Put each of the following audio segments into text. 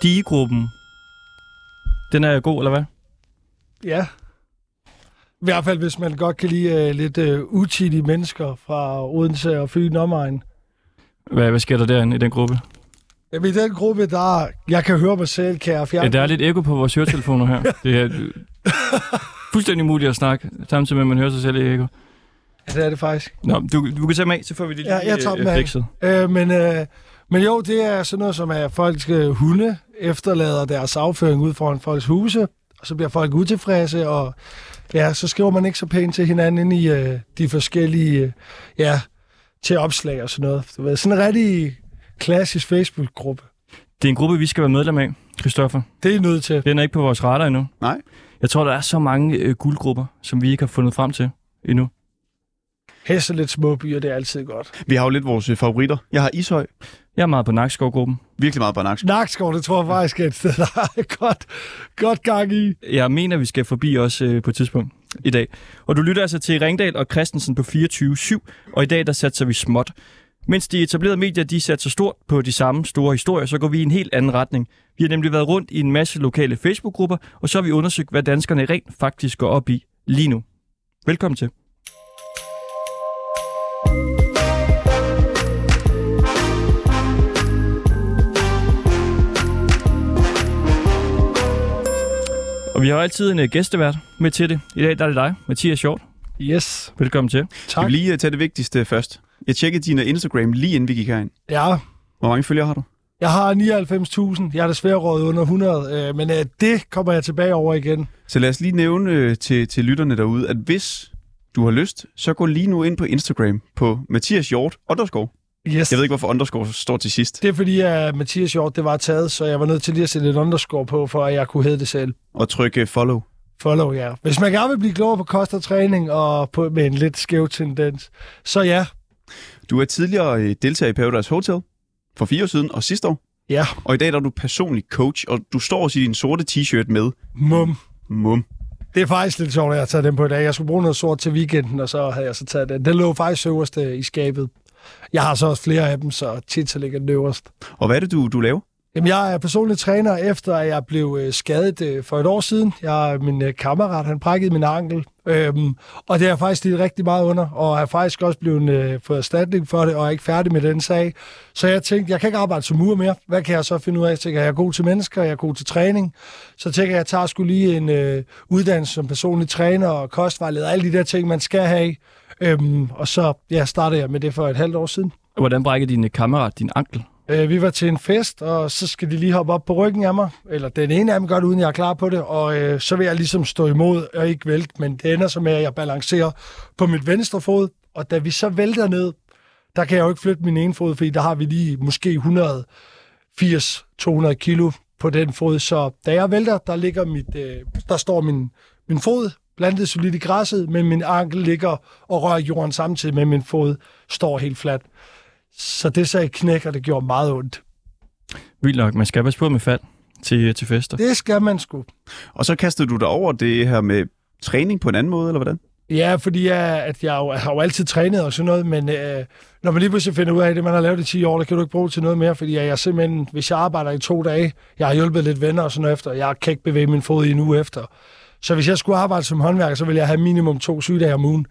Stigegruppen. Den er god, eller hvad? Ja. I hvert fald, hvis man godt kan lide uh, lidt uh, utidige mennesker fra Odense og Fyn omegn. Hvad, hvad sker der derinde i den gruppe? Jamen, i den gruppe, der jeg kan høre mig selv, kan jeg fjerne... Ja, der er lidt ekko på vores høretelefoner her. Det er øh, fuldstændig muligt at snakke, samtidig med, at man hører sig selv i ekko. Ja, det er det faktisk. Nå, du, du kan tage med af, så får vi det lige Ja, jeg tager dem øh, af. fikset. Øh, men, øh, men jo, det er sådan noget som, at folks øh, hunde efterlader deres afføring ud foran folks huse, og så bliver folk utilfredse, og ja, så skriver man ikke så pænt til hinanden ind i øh, de forskellige, øh, ja, til opslag og sådan noget. Du ved, sådan en rigtig klassisk Facebook-gruppe. Det er en gruppe, vi skal være medlem af, Christoffer. Det er nødt til. Den er ikke på vores radar endnu. Nej. Jeg tror, der er så mange øh, guldgrupper, som vi ikke har fundet frem til endnu. Hesse lidt små byer, det er altid godt. Vi har jo lidt vores øh, favoritter. Jeg har Ishøj. Jeg er meget på Nakskov-gruppen. Virkelig meget på Naksk. Nakskov, det tror jeg faktisk er et sted, der er godt, godt gang i. Jeg mener, vi skal forbi os øh, på et tidspunkt i dag. Og du lytter altså til Ringdal og Christensen på 24-7, og i dag der satser vi småt. Mens de etablerede medier, de satser stort på de samme store historier, så går vi i en helt anden retning. Vi har nemlig været rundt i en masse lokale Facebook-grupper, og så har vi undersøgt, hvad danskerne rent faktisk går op i lige nu. Velkommen til. Og vi har altid en uh, gæstevært med til det. I dag der er det dig, Mathias Hjort. Yes, Velkommen til. Skal tak. vi lige øh, tage det vigtigste først? Jeg tjekkede din øh, Instagram lige inden vi gik herind. Ja, Hvor mange følgere har du? jeg har 99.000. Jeg er desværre rådet under 100, øh, men øh, det kommer jeg tilbage over igen. Så lad os lige nævne øh, til, til lytterne derude, at hvis du har lyst, så gå lige nu ind på Instagram på Mathias Hjort underscore. Yes. Jeg ved ikke, hvorfor underscore står til sidst. Det er fordi, at Mathias Hjort, det var taget, så jeg var nødt til lige at sætte et underscore på, for at jeg kunne hedde det selv. Og trykke follow. Follow, ja. Hvis man gerne vil blive klogere på kost og træning, og på, med en lidt skæv tendens, så ja. Du er tidligere øh, deltager i Paradise Hotel for fire år siden og sidste år. Ja, Og i dag der er du personlig coach, og du står også i din sorte t-shirt med mum. mum. Det er faktisk lidt sjovt, at jeg har taget den på i dag. Jeg skulle bruge noget sort til weekenden, og så havde jeg så taget den. Den lå faktisk øverst i skabet. Jeg har så også flere af dem, så tit så ligger den øverst. Og hvad er det, du, du laver? Jamen, jeg er personlig træner, efter at jeg blev øh, skadet øh, for et år siden. Jeg, min øh, kammerat, han brækkede min ankel, øhm, og det har jeg faktisk lidt rigtig meget under, og har faktisk også blevet øh, fået erstatning for det, og er ikke færdig med den sag. Så jeg tænkte, jeg kan ikke arbejde som mur mere. Hvad kan jeg så finde ud af? Jeg tænker, jeg er god til mennesker, jeg er god til træning. Så tænker jeg, jeg tager sgu lige en øh, uddannelse som personlig træner og kostvejleder, alle de der ting, man skal have. Øhm, og så ja, startede jeg med det for et halvt år siden. Hvordan brækker din kammerat din ankel? Øh, vi var til en fest, og så skal de lige hoppe op på ryggen af mig. Eller den ene af dem gør det, uden jeg er klar på det. Og øh, så vil jeg ligesom stå imod og ikke vælte. Men det ender så med, at jeg balancerer på mit venstre fod. Og da vi så vælter ned, der kan jeg jo ikke flytte min ene fod, fordi der har vi lige måske 180-200 kilo på den fod. Så da jeg vælter, der, ligger mit, øh, der står min, min fod plantet solidt i græsset, men min ankel ligger og rører jorden samtidig med, at min fod står helt fladt. Så det sagde knæk, og det gjorde meget ondt. Vildt nok, man skal passe på med fald til, til fester. Det skal man sgu. Og så kastede du dig over det her med træning på en anden måde, eller hvordan? Ja, fordi jeg, at jeg, jo, jeg har jo altid trænet og sådan noget, men øh, når man lige pludselig finder ud af det, man har lavet i 10 år, der kan du ikke bruge det til noget mere, fordi jeg, jeg simpelthen, hvis jeg arbejder i to dage, jeg har hjulpet lidt venner og sådan noget efter, jeg kan ikke bevæge min fod i en uge efter. Så hvis jeg skulle arbejde som håndværker, så ville jeg have minimum to sygedage om ugen.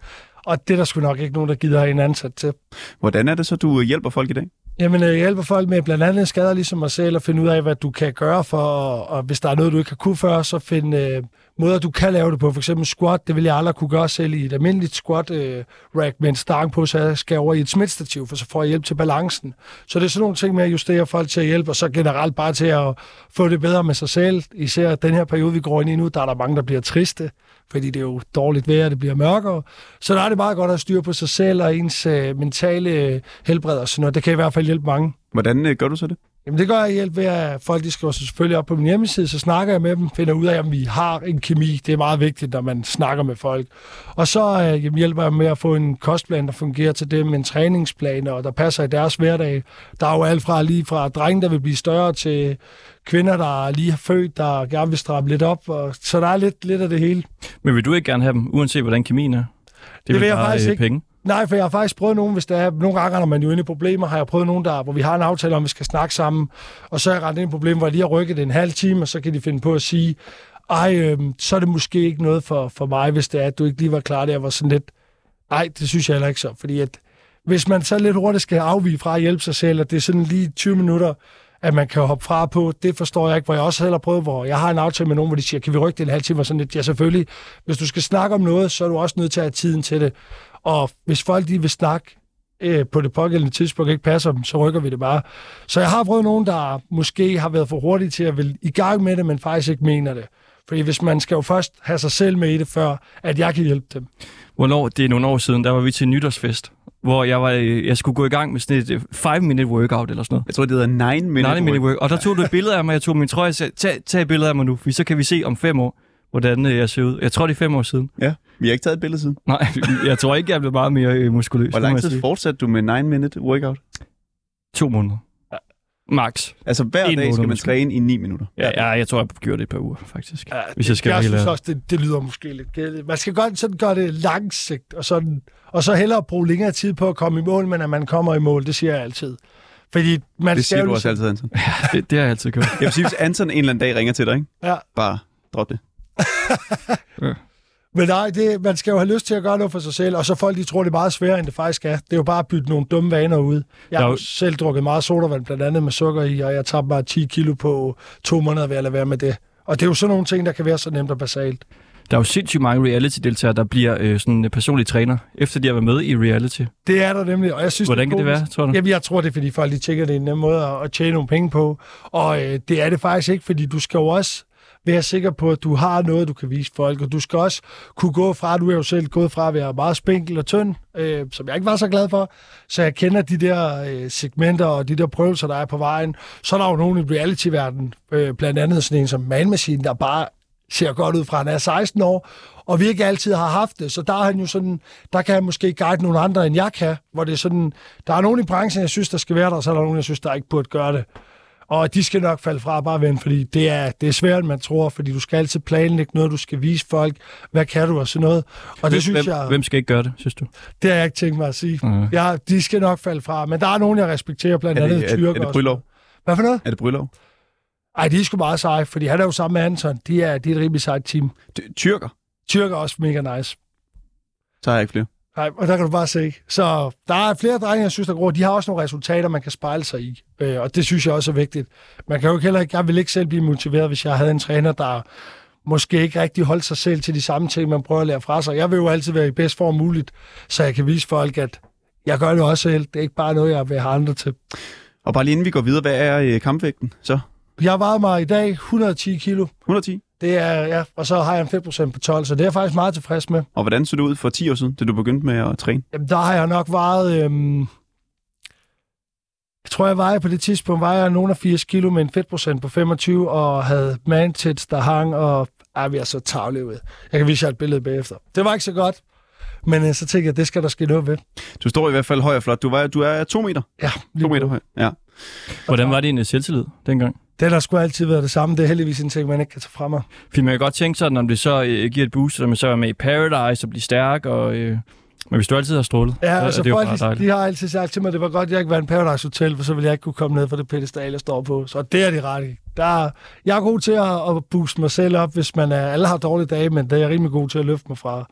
Og det er der sgu nok ikke nogen, der gider en ansat til. Hvordan er det så, du hjælper folk i dag? Jamen, øh, jeg hjælper folk med blandt andet skader ligesom mig selv, at finde ud af, hvad du kan gøre for, og hvis der er noget, du ikke har kunne før, så finde øh, måder, du kan lave det på. For eksempel squat, det vil jeg aldrig kunne gøre selv i et almindeligt squat øh, rack med en stang på, så jeg skal over i et smitstativ, for så får jeg hjælp til balancen. Så det er sådan nogle ting med at justere folk til at hjælpe, og så generelt bare til at få det bedre med sig selv. Især den her periode, vi går ind i nu, der er der mange, der bliver triste, fordi det er jo dårligt vejr, det bliver mørkere. Så der er det meget godt at styre på sig selv og ens øh, mentale øh, helbred og sådan noget. Det kan i hvert fald hjælpe mange. Hvordan øh, gør du så det? Jamen det gør jeg hjælp ved, at folk de skriver sig selvfølgelig op på min hjemmeside, så snakker jeg med dem, finder ud af, om vi har en kemi. Det er meget vigtigt, når man snakker med folk. Og så øh, hjælper jeg med at få en kostplan, der fungerer til dem, en træningsplan, og der passer i deres hverdag. Der er jo alt fra lige fra drenge, der vil blive større, til kvinder, der lige har født, der gerne vil stramme lidt op. Og, så der er lidt, lidt af det hele. Men vil du ikke gerne have dem, uanset hvordan kemien er? Det, vil vel jeg faktisk øh, ikke. Penge. Nej, for jeg har faktisk prøvet nogen, hvis der er... Nogle gange, når man jo inde i problemer, har jeg prøvet nogen, der, hvor vi har en aftale om, at vi skal snakke sammen, og så er jeg rendt ind i problemer, hvor jeg lige har rykket det en halv time, og så kan de finde på at sige, ej, øh, så er det måske ikke noget for, for mig, hvis det er, at du ikke lige var klar, der. Var sådan lidt, ej, det synes jeg heller ikke så, fordi at hvis man så lidt hurtigt skal afvige fra at hjælpe sig selv, at det er sådan lige 20 minutter, at man kan hoppe fra på, det forstår jeg ikke, hvor jeg også heller prøvet, hvor jeg har en aftale med nogen, hvor de siger, kan vi rykke det en halv time, og sådan lidt, ja selvfølgelig, hvis du skal snakke om noget, så er du også nødt til at have tiden til det, og hvis folk de vil snakke øh, på det pågældende tidspunkt ikke passer dem, så rykker vi det bare. Så jeg har prøvet nogen, der måske har været for hurtige til at vil i gang med det, men faktisk ikke mener det. Fordi hvis man skal jo først have sig selv med i det, før at jeg kan hjælpe dem. Hvornår? Det er nogle år siden, der var vi til nytårsfest, hvor jeg, var, øh, jeg skulle gå i gang med sådan et 5-minute workout eller sådan noget. Jeg tror, det hedder 9 minute, 9 minute work. Og der tog du et billede af mig, jeg tog min trøje og sagde, tag, tag et billede af mig nu, for så kan vi se om fem år, hvordan øh, jeg ser ud. Jeg tror, det er fem år siden. Ja, vi har ikke taget et billede siden. Nej, jeg tror ikke, jeg blev meget mere øh, muskuløs. Hvor lang tid fortsatte du med 9 minute workout? To måneder. Max. Altså hver En dag skal man måske. træne i 9 minutter. Ja, ja, jeg tror, jeg gjorde det et par uger, faktisk. Ja, Hvis det, jeg skal jeg synes også, det, det lyder måske lidt gældigt. Man skal godt sådan gøre det langsigt, og, sådan, og så hellere bruge længere tid på at komme i mål, men at man kommer i mål, det siger jeg altid. Fordi man Det skal siger du også ligesom- altid, Anton. Det, det har jeg altid gjort. Jeg vil sige, hvis Anton en eller anden dag ringer til dig, ikke? Ja. bare drop det. Men nej, det, man skal jo have lyst til at gøre noget for sig selv, og så folk, de tror, det er meget sværere, end det faktisk er. Det er jo bare at bytte nogle dumme vaner ud. Jeg har jo selv drukket meget sodavand, blandt andet med sukker i, og jeg tabte bare 10 kilo på to måneder ved at lade være med det. Og det er jo sådan nogle ting, der kan være så nemt og basalt. Der er jo sindssygt mange reality-deltagere, der bliver øh, sådan en personlig træner, efter de har været med i reality. Det er der nemlig, og jeg synes, Hvordan det kan det være, tror du? Jamen, jeg tror, det er, fordi folk de tænker, det er en nem måde at, at tjene nogle penge på. Og øh, det er det faktisk ikke, fordi du skal jo også være sikker på, at du har noget, du kan vise folk, og du skal også kunne gå fra, du er jo selv gået fra at være meget spinkel og tynd, øh, som jeg ikke var så glad for, så jeg kender de der øh, segmenter og de der prøvelser, der er på vejen. Så er der jo nogen i reality-verdenen, øh, blandt andet sådan en som Man Machine, der bare ser godt ud fra, han er 16 år, og vi ikke altid har haft det, så der er han jo sådan, der kan han måske guide nogle andre, end jeg kan, hvor det er sådan, der er nogen i branchen, jeg synes, der skal være der, og så er der nogen, jeg synes, der ikke burde gøre det. Og de skal nok falde fra bare vente, fordi det er, det er svært, man tror, fordi du skal altid planlægge noget, du skal vise folk, hvad kan du og sådan noget. Og det hvem, synes hvem, jeg, hvem skal ikke gøre det, synes du? det har jeg ikke tænkt mig at sige. Mhm. Ja, de skal nok falde fra, men der er nogen, jeg respekterer, blandt Er andet det, er, tyrker. er det Brylov? Hvad for noget? Er det Brylov? Ej, de er sgu meget seje, fordi han er jo sammen med Anton. De er, de er et rimelig sejt team. Ty- Tyrker? Tyrker er også mega nice. Så har jeg ikke flere. Nej, og der kan du bare se. Så der er flere drenge, jeg synes, der går. De har også nogle resultater, man kan spejle sig i. Øh, og det synes jeg også er vigtigt. Man kan jo heller ikke, jeg vil ikke selv blive motiveret, hvis jeg havde en træner, der måske ikke rigtig holdt sig selv til de samme ting, man prøver at lære fra sig. Jeg vil jo altid være i bedst form muligt, så jeg kan vise folk, at jeg gør det også selv. Det er ikke bare noget, jeg vil have andre til. Og bare lige inden vi går videre, hvad er øh, kampvægten så? Jeg vejet mig i dag 110 kilo. 110? Det er, ja, og så har jeg en fedtprocent på 12, så det er jeg faktisk meget tilfreds med. Og hvordan så det ud for 10 år siden, da du begyndte med at træne? Jamen, der har jeg nok vejet... Øhm, jeg tror, jeg vejede på det tidspunkt, var jeg nogen af 80 kilo med en fedtprocent på 25, og havde mantits, der hang, og ej, vi er så tavlige ud. Jeg kan vise jer et billede bagefter. Det var ikke så godt, men øh, så tænkte jeg, det skal der ske noget ved. Du står i hvert fald høj og flot. Du, var, du er to meter. Ja, To meter høj. Ja. Hvordan var din øh, selvtillid dengang? Det har sgu altid været det samme. Det er heldigvis en ting, man ikke kan tage fra mig. Fordi man kan godt tænke sådan, om det så øh, giver et boost, så man så er med i Paradise og bliver stærk, og, øh, men hvis du altid har strålet, Ja, så altså er det folk, de, de, har altid sagt til mig, at det var godt, at jeg ikke var en Paradise Hotel, for så ville jeg ikke kunne komme ned fra det pedestal, jeg står på. Så det er de ret i. Der, jeg er god til at, at booste mig selv op, hvis man er, alle har dårlige dage, men det er jeg rimelig god til at løfte mig fra.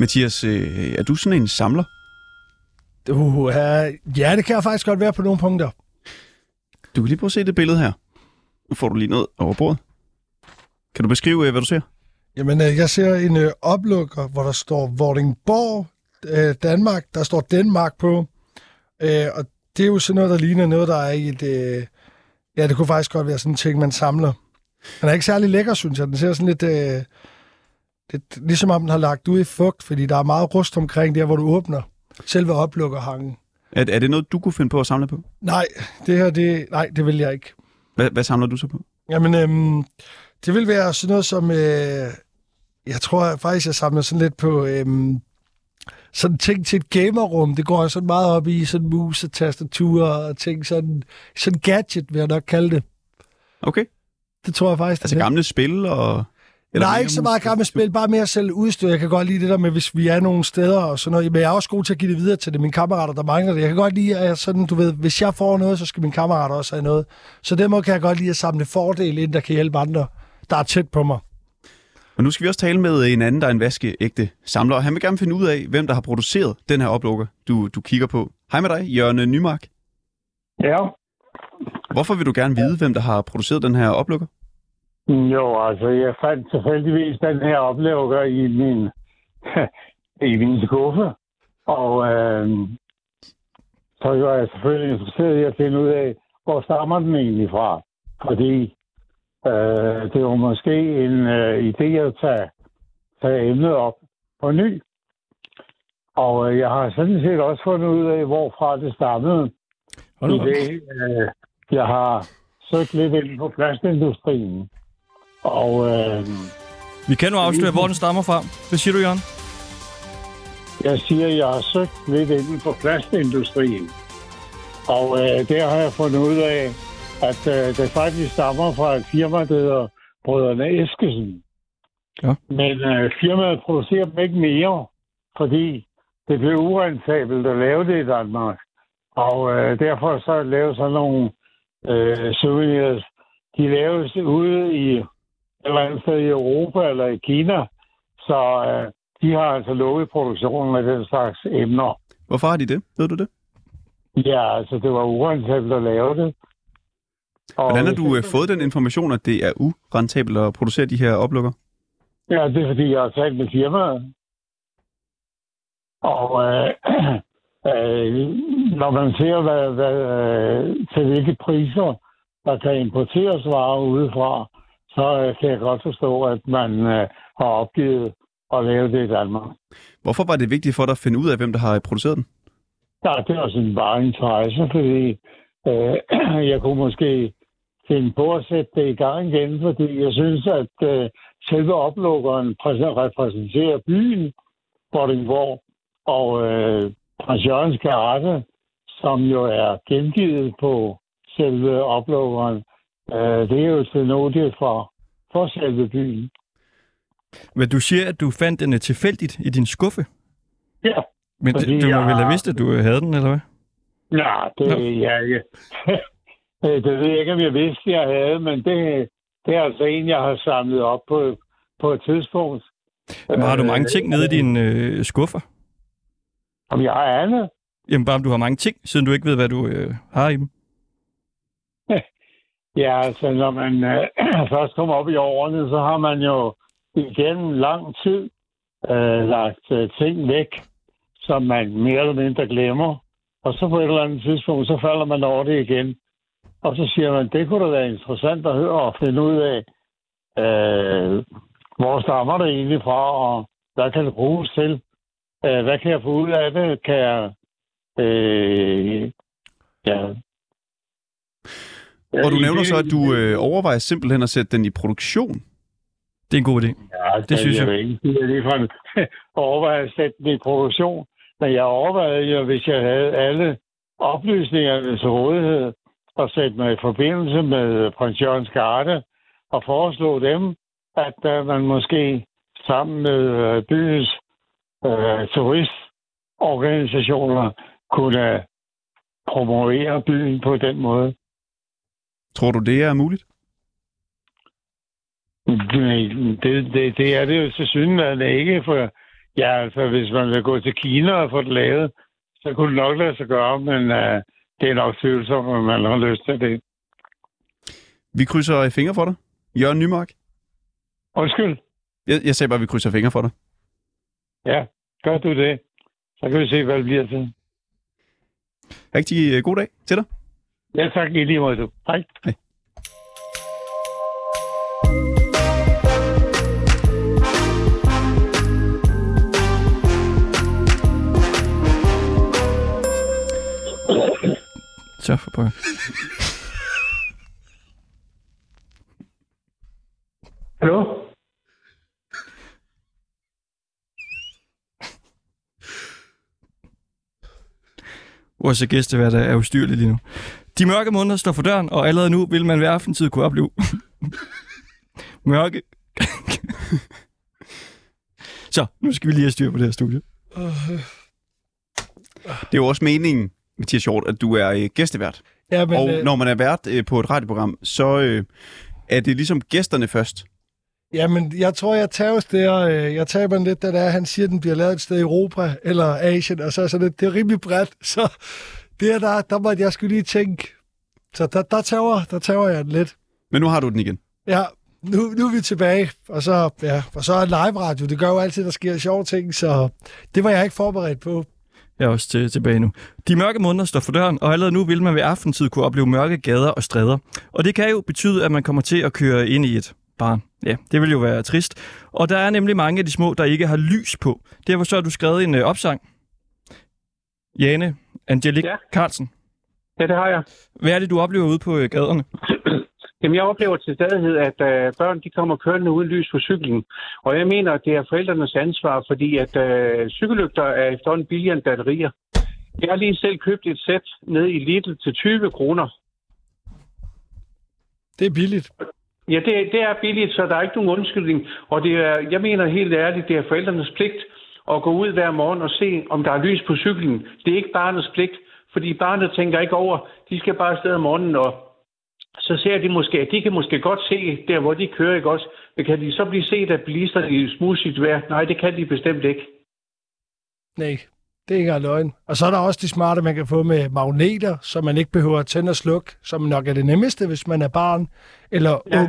Mathias, øh, er du sådan en samler? Uh, ja, det kan jeg faktisk godt være på nogle punkter. Du kan lige prøve at se det billede her. Nu får du lige noget over bordet. Kan du beskrive, øh, hvad du ser? Jamen, øh, jeg ser en øh, oplukker, hvor der står Vordingborg, øh, Danmark. Der står Danmark på. Øh, og det er jo sådan noget, der ligner noget, der er i et... Øh, ja, det kunne faktisk godt være sådan en ting, man samler. Den er ikke særlig lækker, synes jeg. Den ser sådan lidt... Øh, lidt ligesom om den har lagt ud i fugt, fordi der er meget rust omkring der, hvor du åbner selve oplukkerhangen. Er, er det noget, du kunne finde på at samle på? Nej, det her, det, nej, det vil jeg ikke. Hvad, hvad samler du så på? Jamen, øhm, det vil være sådan noget som... Øh, jeg tror faktisk, jeg samler sådan lidt på... Øhm, sådan ting til et gamerrum, det går jeg sådan meget op i, sådan mus og tastatur og ting, sådan, sådan gadget, vil jeg nok kalde det. Okay. Det tror jeg faktisk, det Altså er. gamle spil og... Nej, mere ikke så meget musik? gammelt spil, bare mere selv udstyr. Jeg kan godt lide det der med, hvis vi er nogle steder og sådan noget. Men jeg er også god til at give det videre til det. Mine kammerater, der mangler det. Jeg kan godt lide, at jeg sådan, du ved, hvis jeg får noget, så skal mine kammerater også have noget. Så den måde kan jeg godt lide at samle fordele ind, der kan hjælpe andre, der er tæt på mig. Og nu skal vi også tale med en anden, der er en vaskeægte samler, og han vil gerne finde ud af, hvem der har produceret den her oplukker, du, du kigger på. Hej med dig, Jørgen Nymark. Ja, Hvorfor vil du gerne vide, hvem der har produceret den her oplukker? Jo, altså jeg fandt tilfældigvis den her oplever i min, i min skuffe, og øh, så var jeg selvfølgelig interesseret i at finde ud af, hvor stammer den egentlig fra. Fordi øh, det var måske en øh, idé at tage, tage emnet op på ny. Og øh, jeg har sådan set også fundet ud af, hvorfra det stammede. I det, øh, jeg har søgt lidt ind på plastindustrien. Og øh, Vi kan nu afsløre, hvor den stammer fra. Hvad siger du, Jørgen? jeg siger, at jeg har søgt lidt inden for plastindustrien. Og øh, der har jeg fundet ud af, at øh, det faktisk stammer fra et firma, der hedder Brødrene Eskesen. Ja. Men øh, firmaet producerer dem ikke mere, fordi det blev urentabelt at lave det i Danmark. Og øh, derfor så lavet sådan nogle øh, souvenirs. De laves ude i eller andet sted i Europa eller i Kina. Så øh, de har altså lukket produktionen af den slags emner. Hvorfor har de det? Ved du det? Ja, altså det var urentabelt at lave det. Og Hvordan har du øh, fået den information, at det er urentabelt at producere de her oplukker? Ja, det er fordi, jeg har talt med firmaet. Og øh, øh, når man ser, hvad, hvad, øh, til hvilke priser, der kan importeres varer udefra, så øh, kan jeg godt forstå, at man øh, har opgivet at lave det i Danmark. Hvorfor var det vigtigt for dig at finde ud af, hvem der har produceret den? Ja, det var sådan bare interesse, fordi øh, jeg kunne måske finde på at sætte det i gang igen, fordi jeg synes, at øh, selve oplukkeren præ- repræsenterer byen Vordingborg, og øh, prins Jørgens karate, som jo er gengivet på selve oplukkeren, øh, det er jo til for, for selve byen. Men du siger, at du fandt den øh, tilfældigt i din skuffe. Ja, Men det, du må jeg vel have vidst, at du øh, havde den, eller hvad? Ja, det, Nå. ja, ja. Øh, det ved jeg ikke, om jeg vidste, jeg havde, men det, det er altså en, jeg har samlet op på, på et tidspunkt. Men har du mange ting nede i dine øh, skuffer? Om jeg har andet? Jamen bare om du har mange ting, siden du ikke ved, hvad du øh, har i dem. Ja, altså når man øh, først kommer op i årene, så har man jo igennem lang tid øh, lagt øh, ting væk, som man mere eller mindre glemmer. Og så på et eller andet tidspunkt, så falder man over det igen. Og så siger man, det kunne da være interessant at høre og finde ud af, øh, hvor stammer det egentlig fra, og hvad kan det bruges til? Øh, hvad kan jeg få ud af det? Kan jeg... Øh, ja, og du nævner det- så, at du øh, overvejer simpelthen at sætte den i produktion. Det er en god idé. Ja, Det synes jeg. Jeg vil ikke at lige fra overveje at sætte den i produktion. Men jeg overvejede jo, hvis jeg havde alle oplysningerne til rådighed, og sætte mig i forbindelse med prins Jørgens Garde og foreslå dem, at uh, man måske sammen med uh, byens uh, turistorganisationer kunne promovere byen på den måde. Tror du, det er muligt? Det, det, det, det er det jo til synligheden ikke, for ja, altså, hvis man vil gå til Kina og få det lavet, så kunne det nok lade sig gøre, men uh, det er nok tvivlsomt, om man har lyst til det. Vi krydser fingre for dig. Jørgen Nymark. Undskyld. Jeg, jeg sagde bare, at vi krydser fingre for dig. Ja, gør du det. Så kan vi se, hvad det bliver til. Rigtig øh, god dag til dig. Ja, tak i lige måde, du. Hej. Så for pokker. Hallo? Vores gæstevært er ustyrlig lige nu. De mørke måneder står for døren, og allerede nu vil man hver aftentid kunne opleve mørke... Så, nu skal vi lige have styr på det her studie. Det er jo også meningen, Mathias Hjort, at du er øh, gæstevært. Ja, men, og øh, når man er vært øh, på et radioprogram, så øh, er det ligesom gæsterne først. Jamen, jeg tror, jeg tager der, øh, jeg taber den lidt, da det er, han siger, at den bliver lavet et sted i Europa eller Asien, og så er sådan, det er rimelig bredt, så det er der, der måtte jeg skulle lige tænke. Så der, der, tager, der tager jeg den lidt. Men nu har du den igen. Ja, nu, nu er vi tilbage, og så, ja, og så er live radio. Det gør jo altid, der sker sjove ting, så det var jeg ikke forberedt på. Jeg er også til, tilbage nu. De mørke måneder står for døren, og allerede nu vil man ved aftentid kunne opleve mørke gader og stræder. Og det kan jo betyde, at man kommer til at køre ind i et barn. Ja, det vil jo være trist. Og der er nemlig mange af de små, der ikke har lys på. Derfor så har du skrevet en uh, opsang. Jane Angelique ja. Ja. Carlsen. Ja, det har jeg. Hvad er det, du oplever ude på uh, gaderne? Jamen, jeg oplever til stadighed, at øh, børn de kommer kørende uden lys på cyklen. Og jeg mener, at det er forældrenes ansvar, fordi at øh, cykellygter er efterhånden billigere end batterier. Jeg har lige selv købt et sæt ned i Lidl til 20 kroner. Det er billigt. Ja, det, det er billigt, så der er ikke nogen undskyldning. Og det er, jeg mener helt ærligt, det er forældrenes pligt at gå ud hver morgen og se, om der er lys på cyklen. Det er ikke barnets pligt, fordi barnet tænker ikke over. De skal bare afsted om morgenen, og så ser de måske, de kan måske godt se der, hvor de kører, ikke også? Men kan de så blive set af bilisterne i smudsigt vejr? Nej, det kan de bestemt ikke. Nej, det er ikke løgn. Og så er der også de smarte, man kan få med magneter, så man ikke behøver at tænde og slukke, som nok er det nemmeste, hvis man er barn eller Ja. ung.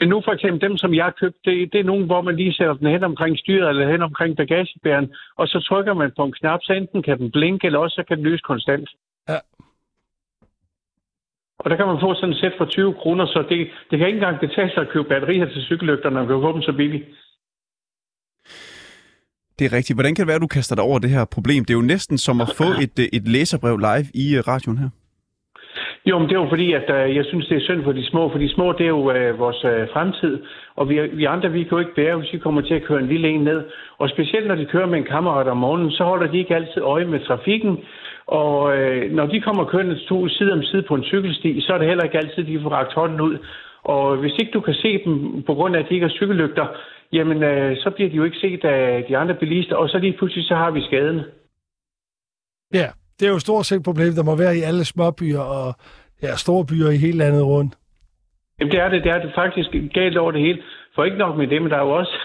Men nu for eksempel dem, som jeg har købt, det, det er nogen, hvor man lige sætter den hen omkring styret eller hen omkring bagagebæren, og så trykker man på en knap, så enten kan den blinke, eller også så kan den lyse konstant. Ja. Og der kan man få sådan et sæt for 20 kroner, så det, det kan ikke engang betale sig at købe batterier til cykellygter, når man kan få dem så billigt. Det er rigtigt. Hvordan kan det være, at du kaster dig over det her problem? Det er jo næsten som at få et, et læserbrev live i øh, radioen her. Jo, men det er jo fordi, at øh, jeg synes, det er synd for de små, for de små, det er jo øh, vores øh, fremtid, og vi, vi andre, vi kan jo ikke bære, hvis vi kommer til at køre en lille en ned. Og specielt når de kører med en kammerat om morgenen, så holder de ikke altid øje med trafikken, og øh, når de kommer kørende to side om side på en cykelsti, så er det heller ikke altid, de får rakt hånden ud. Og hvis ikke du kan se dem, på grund af, at de ikke har cykellygter, jamen øh, så bliver de jo ikke set af de andre bilister, og så lige pludselig så har vi skaden. Ja, det er jo stort set et problem, der må være i alle småbyer og ja, store byer i hele landet rundt. Jamen det er det, det er det faktisk galt over det hele. For ikke nok med det, men der er jo også,